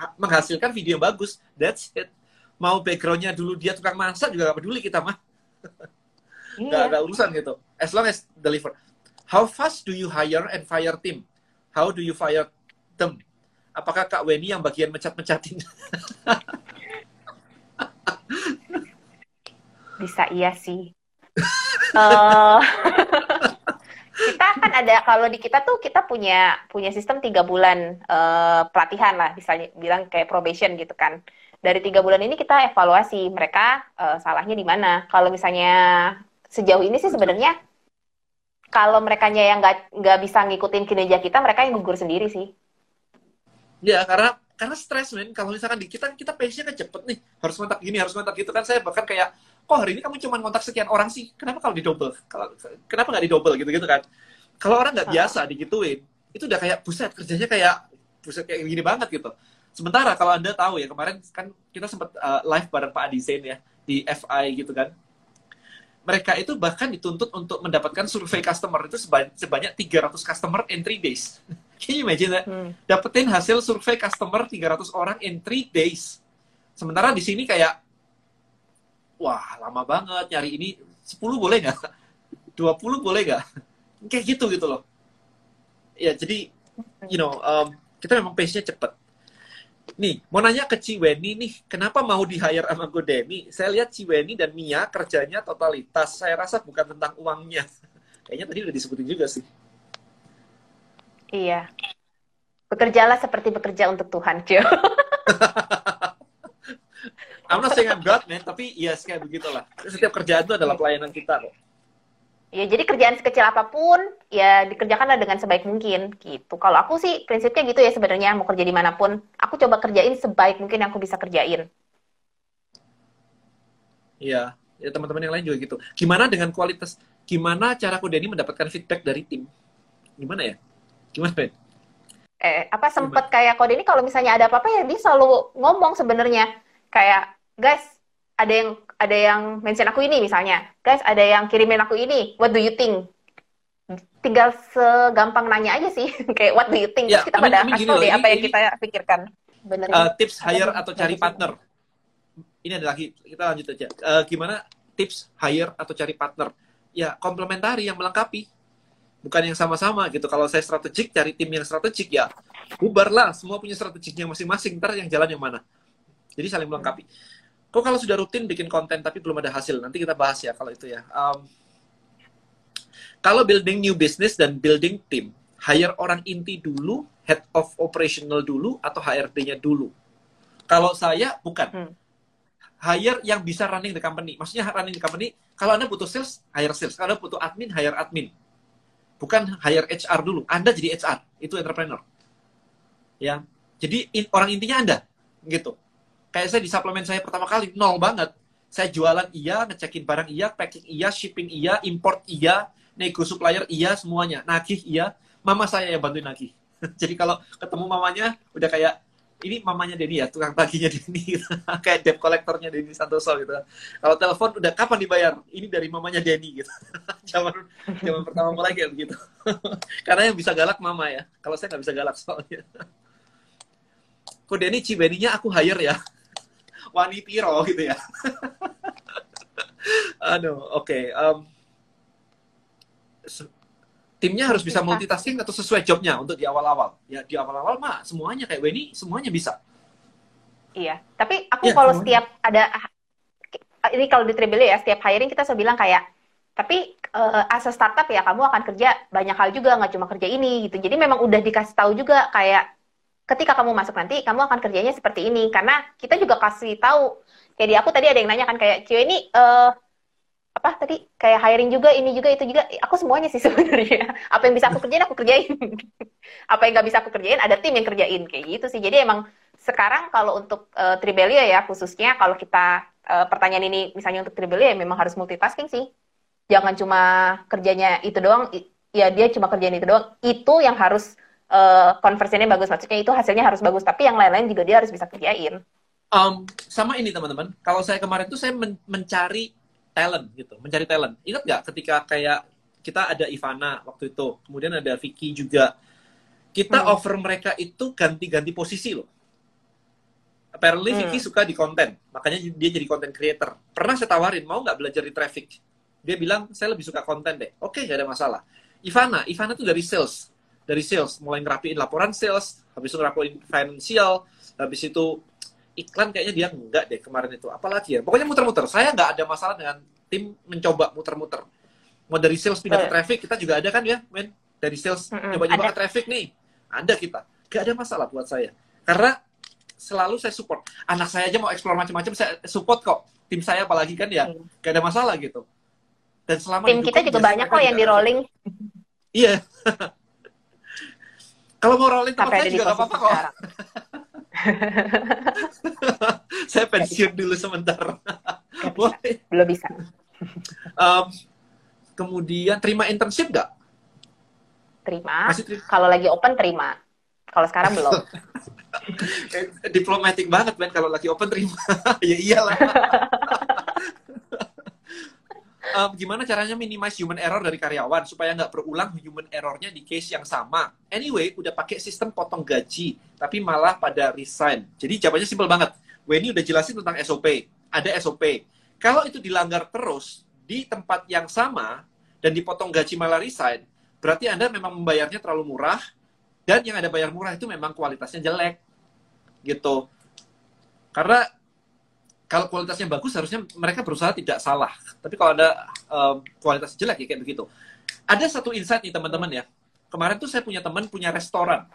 ha- menghasilkan video yang bagus. That's it. Mau backgroundnya dulu dia tukang masak juga gak peduli kita mah. Gak Iya. ada urusan gitu. As long as deliver. How fast do you hire and fire team? How do you fire them? Apakah Kak Weni yang bagian mencat-mencatin? Bisa iya sih. Eh, kita kan ada kalau di kita tuh kita punya punya sistem tiga bulan eh, pelatihan lah, misalnya bilang kayak probation gitu kan. Dari tiga bulan ini kita evaluasi mereka eh, salahnya di mana. Kalau misalnya sejauh ini sih sebenarnya kalau mereka yang nggak nggak bisa ngikutin kinerja kita, mereka yang gugur sendiri sih. Ya, karena karena stres men. Kalau misalkan di kita kita pace-nya kan cepet nih. Harus kontak gini, harus kontak gitu kan. Saya bahkan kayak, kok hari ini kamu cuma kontak sekian orang sih? Kenapa kalau di double? Kalau kenapa nggak di double gitu-gitu kan? Kalau orang nggak biasa digituin, itu udah kayak buset kerjanya kayak buset kayak gini banget gitu. Sementara kalau anda tahu ya kemarin kan kita sempat uh, live bareng Pak Adi Zain ya di FI gitu kan. Mereka itu bahkan dituntut untuk mendapatkan survei customer itu sebanyak, sebanyak 300 customer in 3 days. Can you imagine that? Hmm. dapetin hasil survei customer 300 orang in 3 days. Sementara di sini kayak, wah lama banget nyari ini 10 boleh nggak? 20 boleh nggak? Kayak gitu gitu loh. Ya jadi, you know, um, kita memang pace-nya cepet. Nih, mau nanya ke Ciweni nih, kenapa mau di-hire sama Godemi? Saya lihat Ciweni dan Mia kerjanya totalitas. Saya rasa bukan tentang uangnya. Kayaknya tadi udah disebutin juga sih. Iya. Bekerjalah seperti bekerja untuk Tuhan, Cio. I'm not saying I'm God, man, tapi yes kayak begitulah. Setiap kerjaan itu adalah pelayanan kita kok. Ya, jadi kerjaan sekecil apa pun, ya dikerjakanlah dengan sebaik mungkin, gitu. Kalau aku sih prinsipnya gitu ya sebenarnya, mau kerja di mana pun, aku coba kerjain sebaik mungkin yang aku bisa kerjain. Iya, ya teman-teman yang lain juga gitu. Gimana dengan kualitas? Gimana cara Kodeni mendapatkan feedback dari tim? Gimana ya? Gimana, Ben? Eh, apa sempet kayak kode ini kalau misalnya ada apa-apa ya dia selalu ngomong sebenarnya. Kayak, guys, ada yang ada yang mention aku ini misalnya. Guys, ada yang kirimin aku ini. What do you think? Tinggal segampang nanya aja sih. Kayak what do you think? Ya, Terus kita pada kasih loh, deh ini- apa yang ini- kita pikirkan. Bener. Uh, tips hire atau cari partner. Ini ada lagi, kita lanjut aja. Uh, gimana tips hire atau cari partner? Ya, komplementari yang melengkapi. Bukan yang sama-sama gitu. Kalau saya strategik, cari tim yang strategik ya. Bubarlah, semua punya strategiknya masing-masing. Ntar yang jalan yang mana. Jadi saling melengkapi. Kok kalau sudah rutin bikin konten tapi belum ada hasil? Nanti kita bahas ya kalau itu ya. Um, kalau building new business dan building team, hire orang inti dulu, head of operational dulu, atau HRD-nya dulu. Kalau saya bukan. Hmm. Hire yang bisa running the company. Maksudnya running the company, kalau Anda butuh sales, hire sales. Kalau Anda butuh admin, hire admin. Bukan hire HR dulu. Anda jadi HR. Itu entrepreneur. Ya. Jadi in- orang intinya Anda. Gitu. Kayak saya di suplemen saya pertama kali, nol banget. Saya jualan iya, ngecekin barang iya, packing iya, shipping iya, import iya, nego supplier iya, semuanya. Nagih iya. Mama saya yang bantuin nagih. Jadi kalau ketemu mamanya, udah kayak, ini mamanya Denny ya, tukang taginya Denny. kayak debt collectornya Denny Santoso gitu. Kalau telepon udah kapan dibayar? Ini dari mamanya Denny gitu. zaman zaman pertama mulai kayak begitu. Karena yang bisa galak mama ya. Kalau saya nggak bisa galak soalnya. Kok Denny Cibeninya aku hire ya. Wani Piro gitu ya. Aduh, oke. Um, se- timnya harus bisa multitasking atau sesuai jobnya untuk di awal-awal. Ya di awal-awal mah semuanya kayak Weni semuanya bisa. Iya, tapi aku Iya, kalau semuanya. setiap ada ini kalau di Tribeli ya, setiap hiring kita selalu bilang kayak tapi eh, as a startup ya kamu akan kerja banyak hal juga nggak cuma kerja ini gitu. Jadi memang udah dikasih tahu juga kayak ketika kamu masuk nanti kamu akan kerjanya seperti ini karena kita juga kasih tahu kayak di aku tadi ada yang nanya kan kayak Cio ini eh, apa tadi kayak hiring juga ini juga itu juga aku semuanya sih sebenarnya. Apa yang bisa aku kerjain aku kerjain. Apa yang nggak bisa aku kerjain ada tim yang kerjain kayak gitu sih. Jadi emang sekarang kalau untuk uh, Tribelio ya khususnya kalau kita uh, pertanyaan ini misalnya untuk Tribelio ya memang harus multitasking sih. Jangan cuma kerjanya itu doang ya dia cuma kerjaan itu doang. Itu yang harus uh, conversinya bagus. Maksudnya itu hasilnya harus bagus tapi yang lain-lain juga dia harus bisa kerjain. Um, sama ini teman-teman. Kalau saya kemarin tuh saya men mencari talent gitu, mencari talent. Ingat nggak ketika kayak kita ada Ivana waktu itu, kemudian ada Vicky juga. Kita hmm. offer mereka itu ganti-ganti posisi loh. Apparently hmm. Vicky suka di konten, makanya dia jadi content creator. Pernah saya tawarin, mau nggak belajar di traffic? Dia bilang, saya lebih suka konten deh. Oke, nggak ada masalah. Ivana, Ivana tuh dari sales. Dari sales, mulai ngerapiin laporan sales, habis itu ngerapiin financial, habis itu iklan kayaknya dia enggak deh kemarin itu. Apalagi ya, pokoknya muter-muter. Saya nggak ada masalah dengan tim mencoba muter-muter. Mau dari sales pindah ke traffic, kita juga ada kan ya, men? Dari sales coba-coba ke traffic nih. Ada kita. Gak ada masalah buat saya. Karena selalu saya support. Anak saya aja mau explore macam-macam, saya support kok. Tim saya apalagi kan ya, mm. gak ada masalah gitu. Dan selama tim kita juga banyak kok yang di rolling. Iya. Kalau mau rolling tempat saya juga gak apa-apa kok. saya pensiun dulu sebentar. Boleh. Belum bisa. Um, kemudian terima internship nggak? Terima. terima. Kalau lagi open terima. Kalau sekarang belum. Diplomatik banget Ben kalau lagi open terima. ya iyalah um, gimana caranya minimize human error dari karyawan supaya nggak berulang human errornya di case yang sama. Anyway, udah pakai sistem potong gaji, tapi malah pada resign. Jadi jawabannya simpel banget. Weni udah jelasin tentang SOP. Ada SOP. Kalau itu dilanggar terus di tempat yang sama dan dipotong gaji malah resign, berarti Anda memang membayarnya terlalu murah dan yang ada bayar murah itu memang kualitasnya jelek. Gitu. Karena kalau kualitasnya bagus harusnya mereka berusaha tidak salah. Tapi kalau ada um, kualitas jelek ya kayak begitu. Ada satu insight nih teman-teman ya. Kemarin tuh saya punya teman punya restoran.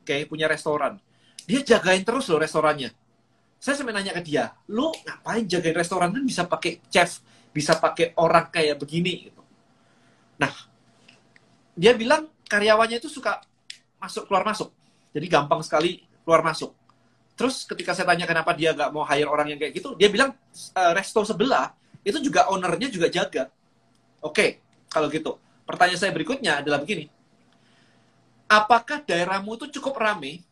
Oke, okay, punya restoran. Dia jagain terus loh restorannya. Saya sampai nanya ke dia, lu ngapain jagain restoran kan bisa pakai chef, bisa pakai orang kayak begini gitu. Nah, dia bilang karyawannya itu suka masuk keluar masuk. Jadi gampang sekali keluar masuk. Terus ketika saya tanya kenapa dia nggak mau hire orang yang kayak gitu, dia bilang e, resto sebelah itu juga ownernya juga jaga. Oke, kalau gitu. Pertanyaan saya berikutnya adalah begini. Apakah daerahmu itu cukup ramai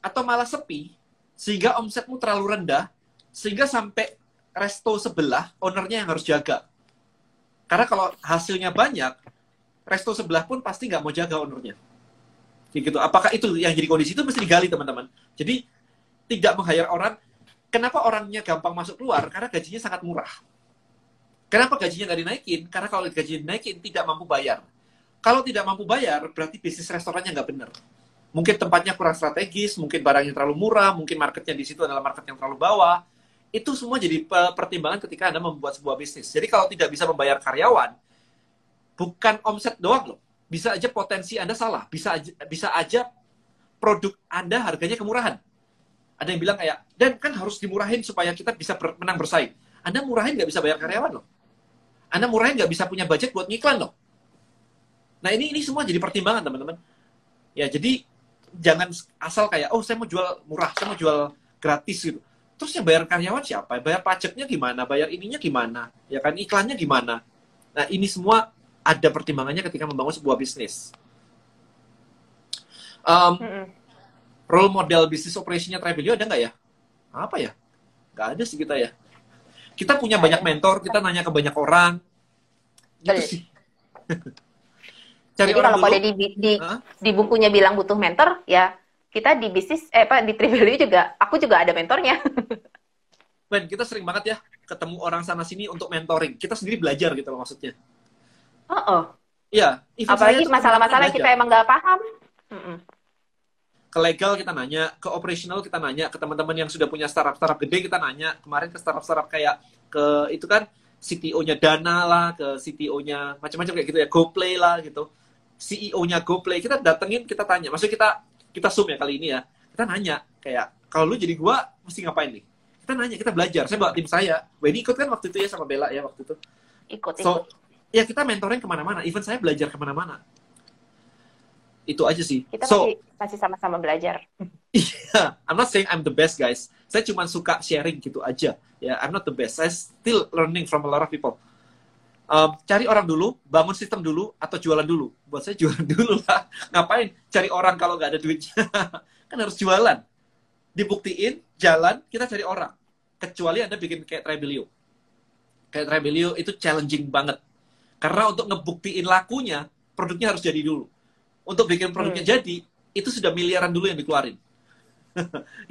atau malah sepi sehingga omsetmu terlalu rendah sehingga sampai resto sebelah ownernya yang harus jaga? Karena kalau hasilnya banyak, resto sebelah pun pasti nggak mau jaga ownernya. Gitu. Apakah itu yang jadi kondisi itu mesti digali teman-teman. Jadi tidak meng-hire orang. Kenapa orangnya gampang masuk keluar? Karena gajinya sangat murah. Kenapa gajinya nggak dinaikin? Karena kalau gajinya dinaikin, tidak mampu bayar. Kalau tidak mampu bayar, berarti bisnis restorannya nggak benar. Mungkin tempatnya kurang strategis, mungkin barangnya terlalu murah, mungkin marketnya di situ adalah market yang terlalu bawah. Itu semua jadi pertimbangan ketika Anda membuat sebuah bisnis. Jadi kalau tidak bisa membayar karyawan, bukan omset doang loh. Bisa aja potensi Anda salah. Bisa aja, bisa aja produk Anda harganya kemurahan. Ada yang bilang kayak, dan kan harus dimurahin supaya kita bisa ber, menang bersaing. Anda murahin nggak bisa bayar karyawan loh. Anda murahin nggak bisa punya budget buat ngiklan loh. Nah ini ini semua jadi pertimbangan teman-teman. Ya jadi jangan asal kayak, oh saya mau jual murah, saya mau jual gratis gitu. Terus yang bayar karyawan siapa? Bayar pajaknya gimana? Bayar ininya gimana? Ya kan iklannya gimana? Nah ini semua ada pertimbangannya ketika membangun sebuah bisnis. Um, mm -mm role model bisnis operasinya Travelio ada nggak ya? Apa ya? Nggak ada sih kita ya. Kita punya banyak mentor, kita nanya ke banyak orang. Gitu sih. Cari Jadi kalau pada di, di, huh? di bukunya bilang butuh mentor, ya kita di bisnis, eh apa di Travelio juga, aku juga ada mentornya. Ben, kita sering banget ya ketemu orang sana sini untuk mentoring. Kita sendiri belajar gitu loh maksudnya. Oh, oh. Iya. Apalagi masalah-masalah kita emang nggak paham. Mm -mm ke legal kita nanya, ke operational kita nanya, ke teman-teman yang sudah punya startup-startup gede kita nanya. Kemarin ke startup-startup kayak ke itu kan CTO-nya Dana lah, ke CTO-nya macam-macam kayak gitu ya, GoPlay lah gitu. CEO-nya GoPlay kita datengin, kita tanya. Maksudnya kita kita zoom ya kali ini ya. Kita nanya kayak kalau lu jadi gua mesti ngapain nih? Kita nanya, kita belajar. Saya bawa tim saya. Wendy ikut kan waktu itu ya sama Bella ya waktu itu. ikut ikut. So, ya kita mentoring ke mana-mana. Even saya belajar ke mana-mana. Itu aja sih. Kita so, masih sama-sama belajar. Iya, I'm not saying I'm the best guys. Saya cuma suka sharing gitu aja. Ya, I'm not the best. Saya still learning from a lot of people. Um, cari orang dulu, bangun sistem dulu, atau jualan dulu. Buat saya jualan dulu lah. Ngapain cari orang kalau nggak ada duitnya? kan harus jualan. Dibuktiin, jalan, kita cari orang. Kecuali Anda bikin kayak Trebelio. Kayak Trebelio itu challenging banget. Karena untuk ngebuktiin lakunya, produknya harus jadi dulu. Untuk bikin produknya Hmm. jadi, itu sudah miliaran dulu yang dikeluarin.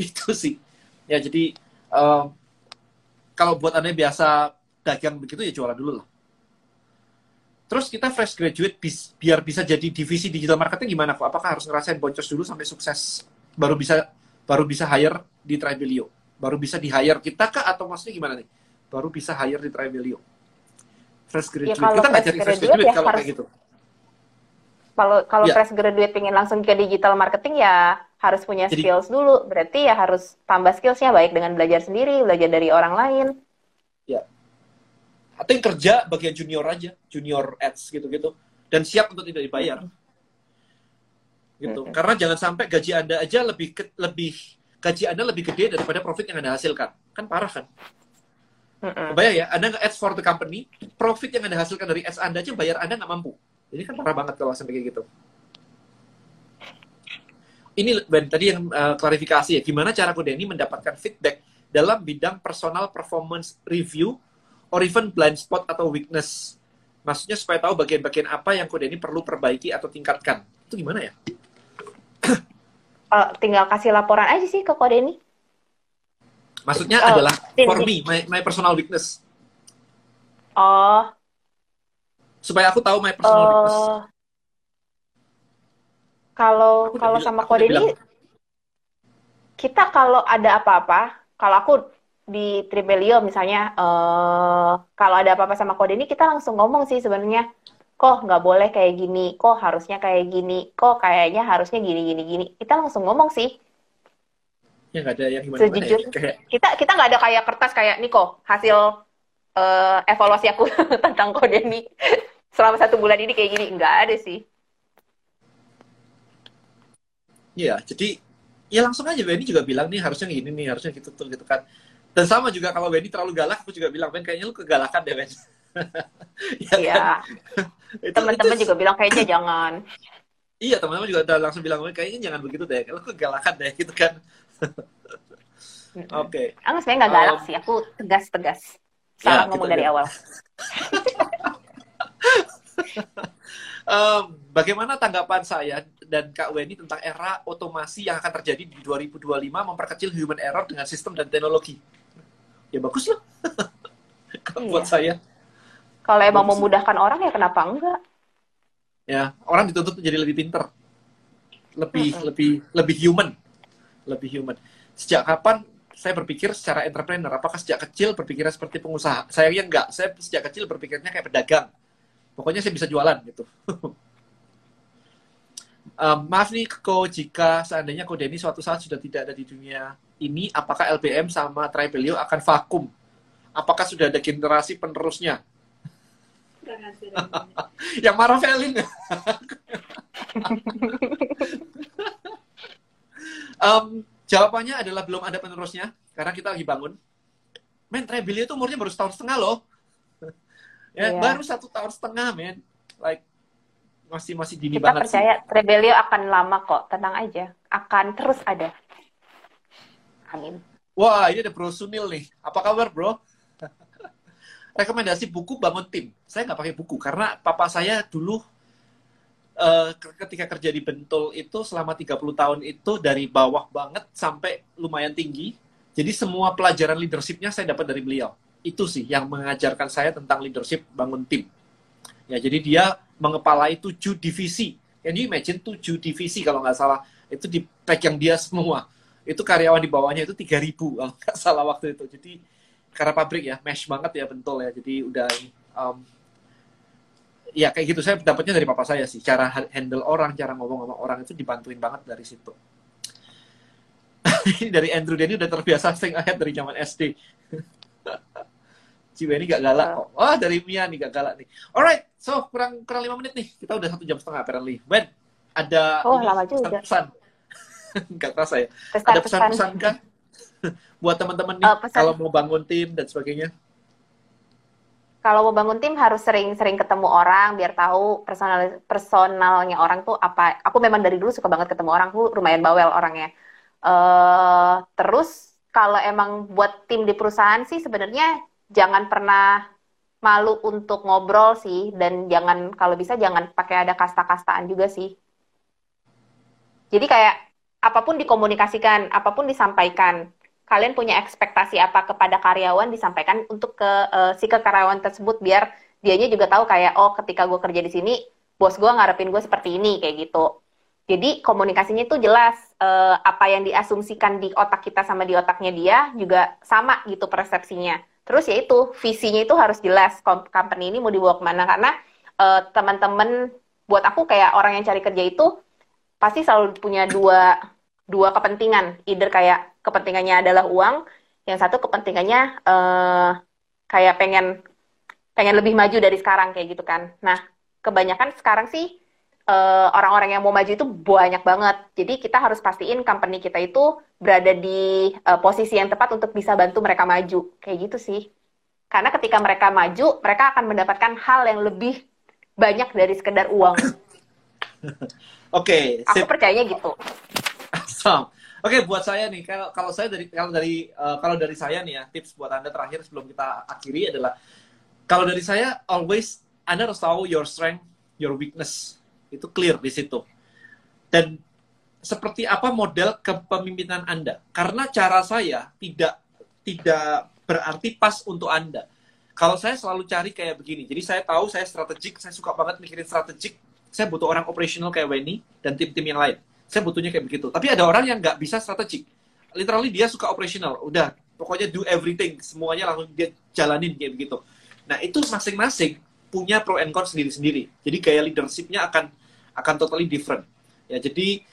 itu sih. Ya jadi um, kalau buat anda yang biasa dagang begitu ya jualan dulu lah. Terus kita fresh graduate bis- biar bisa jadi divisi digital marketing gimana kok? Apakah harus ngerasain boncos dulu sampai sukses baru bisa baru bisa hire di Tribelio? Baru bisa di hire kita kah atau maksudnya gimana nih? Baru bisa hire di Tribelio. Fresh graduate. kalau kita nggak cari fresh graduate graduate ya kalau harus- kayak gitu. Kalau kalau Ya. fresh graduate pengen langsung ke digital marketing ya harus punya Jadi- skills dulu. Berarti ya harus tambah skillsnya baik dengan belajar sendiri, belajar dari orang lain. Atau yang kerja bagian junior aja, junior ads gitu-gitu. Dan siap untuk tidak dibayar. Gitu. Mm-mm. Karena jangan sampai gaji Anda aja lebih ke- lebih gaji Anda lebih gede daripada profit yang Anda hasilkan. Kan parah kan? Mm-mm. Bayang ya, Anda nge-ads for the company, profit yang Anda hasilkan dari ads Anda aja bayar Anda nggak mampu. Jadi kan parah banget kalau sampai kayak gitu. Ini Ben tadi yang uh, klarifikasi ya, gimana cara Ko Denny mendapatkan feedback dalam bidang personal performance review or even blind spot atau weakness. Maksudnya supaya tahu bagian-bagian apa yang Ko Denny perlu perbaiki atau tingkatkan. Itu gimana ya? Eh, tinggal kasih laporan aja sih ke Kode ini. Maksudnya Oh, adalah for me, my, my personal weakness. Oh, Supaya aku tahu my personal weakness. eh, kalau kalau sama Kode ini kita kalau ada apa-apa, kalau aku di Tribelio misalnya, eh, kalau ada apa-apa sama Kode ini kita langsung ngomong sih sebenarnya, kok nggak boleh kayak gini, kok harusnya kayak gini, kok kayaknya harusnya gini gini gini. Kita langsung ngomong sih. Ya nggak ada yang gimana-gimana ya. Sejujurnya. Kayak, Kita kita nggak ada kayak kertas kayak Niko hasil eh, evaluasi aku tentang Kode ini selama satu bulan ini kayak gini, nggak ada sih. Iya, jadi ya langsung aja Benny juga bilang nih harusnya gini nih, harusnya gitu tuh gitu kan. Dan sama juga kalau Benny terlalu galak, aku juga bilang Ben kayaknya lu kegalakan deh Ben. ya kan? Iya, Itu- teman-teman juga bilang kayaknya jangan. Iya teman-teman juga udah langsung bilang kayaknya jangan begitu deh, lu kegalakan deh gitu kan. Oke. Aku sebenarnya nggak galak Um, sih, aku tegas-tegas. Ya, Salah ngomong kita dari awal. Em, bagaimana tanggapan saya dan Kak Weni tentang era otomasi yang akan terjadi di 2025 memperkecil human error dengan sistem dan teknologi? Ya bagus lah. Kalau buat Iya. saya. Kalau emang Bagus. memudahkan orang ya kenapa enggak? ya orang dituntut menjadi lebih pinter lebih lebih lebih human lebih human sejak kapan saya berpikir secara entrepreneur apakah sejak kecil berpikirnya seperti pengusaha saya yang enggak saya sejak kecil berpikirnya kayak pedagang pokoknya saya bisa jualan gitu. Um, maaf nih Ko jika seandainya Ko Denny suatu saat sudah tidak ada di dunia ini apakah LBM sama Tribelio akan vakum? Apakah sudah ada generasi penerusnya? Yang marah Felin. Em, jawabannya adalah belum ada penerusnya karena kita lagi bangun. Men, Trebelio itu umurnya baru setahun setengah loh. Ya, Iya. baru satu tahun setengah, men. Like masih masih dini Kita banget sih. percaya Rebelio akan lama kok, tenang aja. Akan terus ada. Amin. Wah, ini ada Bro Sunil nih. Apa kabar, Bro? Rekomendasi buku bangun tim. Saya nggak pakai buku karena papa saya dulu eh, ketika kerja di Bentul itu selama 30 tahun itu dari bawah banget sampai lumayan tinggi. Jadi semua pelajaran leadershipnya saya dapat dari beliau. Itu sih yang mengajarkan saya tentang leadership bangun tim. Ya, jadi dia mengepalai tujuh divisi. Can you imagine tujuh divisi kalau nggak salah itu dipegang dia semua. Itu karyawan di bawahnya itu 3000 kalau nggak salah waktu itu. Jadi karena pabrik ya, mesh banget ya bentul ya. Jadi udah um, ya kayak gitu saya dapatnya dari papa saya sih. Cara ha- handle orang, cara ngomong sama orang itu dibantuin banget dari situ. Dari Andrew Denny udah terbiasa sing ahead dari zaman SD. Si Benny gak galak kok. Oh, dari Mia nih gak galak nih. Alright, so kurang kurang lima menit nih. Kita udah satu jam setengah apparently. Ben, ada Oh, lama juga. pesan-pesan. Gak terasa ya. Pesan-pesan. Ada pesan-pesan kan? Buat teman-teman nih, pesan- kalau mau bangun tim dan sebagainya. Kalau mau bangun tim harus sering-sering ketemu orang biar tahu personal personalnya orang tuh apa. Aku memang dari dulu suka banget ketemu orang, aku lumayan bawel orangnya. eh terus kalau emang buat tim di perusahaan sih sebenarnya jangan pernah malu untuk ngobrol sih dan jangan kalau bisa jangan pakai ada kasta-kastaan juga sih. Jadi kayak apa pun dikomunikasikan, apa pun disampaikan. Kalian punya ekspektasi apa kepada karyawan disampaikan untuk ke eh, si ke karyawan tersebut biar dianya juga tahu kayak oh ketika gue kerja di sini bos gue ngarepin gue seperti ini kayak gitu. Jadi komunikasinya itu jelas eh, apa yang diasumsikan di otak kita sama di otaknya dia juga sama gitu persepsinya. Terus ya itu visinya itu harus jelas company ini mau dibawa ke mana karena eh, teman-teman buat aku kayak orang yang cari kerja itu pasti selalu punya dua dua kepentingan. Either kayak kepentingannya adalah uang, yang satu kepentingannya eh, kayak pengen pengen lebih maju dari sekarang kayak gitu kan. Nah, kebanyakan sekarang sih eh, orang-orang yang mau maju itu banyak banget. Jadi kita harus pastiin company kita itu berada di eh, posisi yang tepat untuk bisa bantu mereka maju. Kayak gitu sih. Karena ketika mereka maju, mereka akan mendapatkan hal yang lebih banyak dari sekedar uang. Oke, Aku sip. percayanya gitu. Awesome. Oke, buat saya nih, kalau kalau saya dari kalau dari eh, kalau dari saya nih ya, tips buat anda terakhir sebelum kita akhiri adalah kalau dari saya always anda harus tahu your strength, your weakness itu clear di situ. Dan seperti apa model kepemimpinan anda? Karena cara saya tidak tidak berarti pas untuk anda. Kalau saya selalu cari kayak begini, jadi saya tahu saya strategik, saya suka banget mikirin strategik. Saya butuh orang operational kayak Wendy dan tim-tim yang lain. Saya butuhnya kayak begitu. Tapi ada orang yang nggak bisa strategik. Literally dia suka operational. Udah, pokoknya do everything. Semuanya langsung dia jalanin kayak begitu. Nah, itu masing-masing punya pro and con sendiri-sendiri. Jadi gaya leadershipnya akan akan totally different. Ya, jadi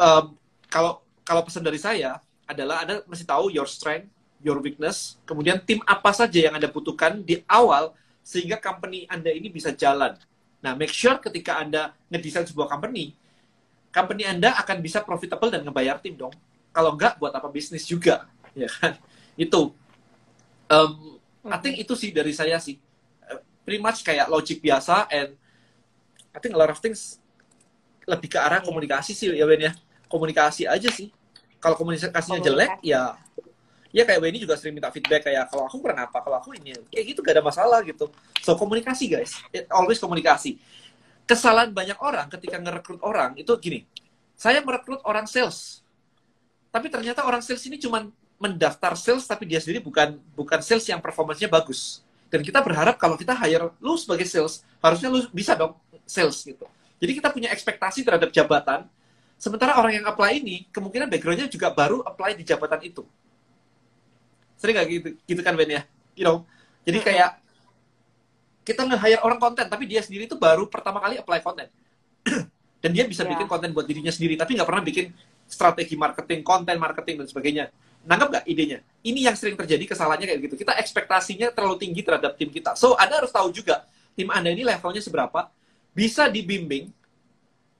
um, kalau kalau pesan dari saya adalah Anda mesti tahu your strength, your weakness, kemudian tim apa saja yang Anda butuhkan di awal sehingga company Anda ini bisa jalan. Nah, make sure ketika Anda ngedesain sebuah company, company Anda akan bisa profitable dan ngebayar tim dong. Kalau enggak, buat apa bisnis juga, ya kan? Itu. Um, I think itu sih dari saya sih. Pretty much kayak logic biasa and I think a lot of things lebih ke arah komunikasi sih ya Ben ya. Komunikasi aja sih. Kalau komunikasinya jelek Komunikasi. ya ya kayak Benny juga sering minta feedback kayak kalau aku kurang apa, kalau aku ini kayak gitu gak ada masalah gitu. So komunikasi guys, It always komunikasi. Kesalahan banyak orang ketika ngerekrut orang itu gini. Saya merekrut orang sales. Tapi ternyata orang sales ini cuma mendaftar sales tapi dia sendiri bukan bukan sales yang performanya bagus. Dan kita berharap kalau kita hire lu sebagai sales, harusnya lu bisa dong sales gitu. Jadi kita punya ekspektasi terhadap jabatan, sementara orang yang apply ini kemungkinan backgroundnya juga baru apply di jabatan itu. Sering nggak gitu, gitu kan Ben ya? You know, jadi kayak kita nge-hire orang konten, tapi dia sendiri itu baru pertama kali apply konten. Dan dia bisa Ya. bikin konten buat dirinya sendiri, tapi nggak pernah bikin strategi marketing, konten marketing, dan sebagainya. Nanggap nggak idenya? Ini yang sering terjadi kesalahannya kayak gitu. Kita ekspektasinya terlalu tinggi terhadap tim kita. So, Anda harus tahu juga, tim Anda ini levelnya seberapa, bisa dibimbing,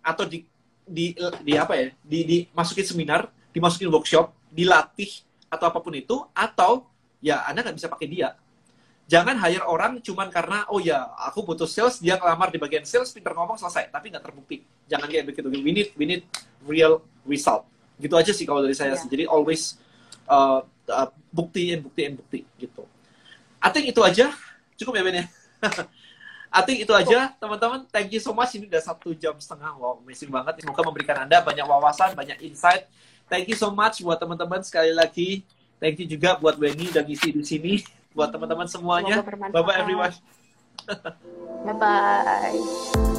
atau di, di, di apa ya, di, dimasukin seminar, dimasukin workshop, dilatih, atau apa pun itu, atau ya Anda nggak bisa pakai dia. Jangan hire orang cuman karena, oh ya, aku butuh sales, dia ngelamar di bagian sales, pinter ngomong, selesai. Tapi nggak terbukti. Jangan kayak begitu. We need, we need real result. Gitu aja sih kalau dari saya sih. Jadi always uh, uh, buktiin, buktiin, bukti gitu. I think itu aja. Cukup ya Ben ya? I think itu aja teman-teman. Thank you so much. Ini udah satu jam setengah. Wow, amazing banget. Semoga memberikan Anda banyak wawasan, banyak insight. Thank you so much buat teman-teman sekali lagi. Thank you juga buat Benny dan ngisi di sini. Buat teman-teman semuanya. Semoga bermanfaat. Bye bye everyone. Bye bye.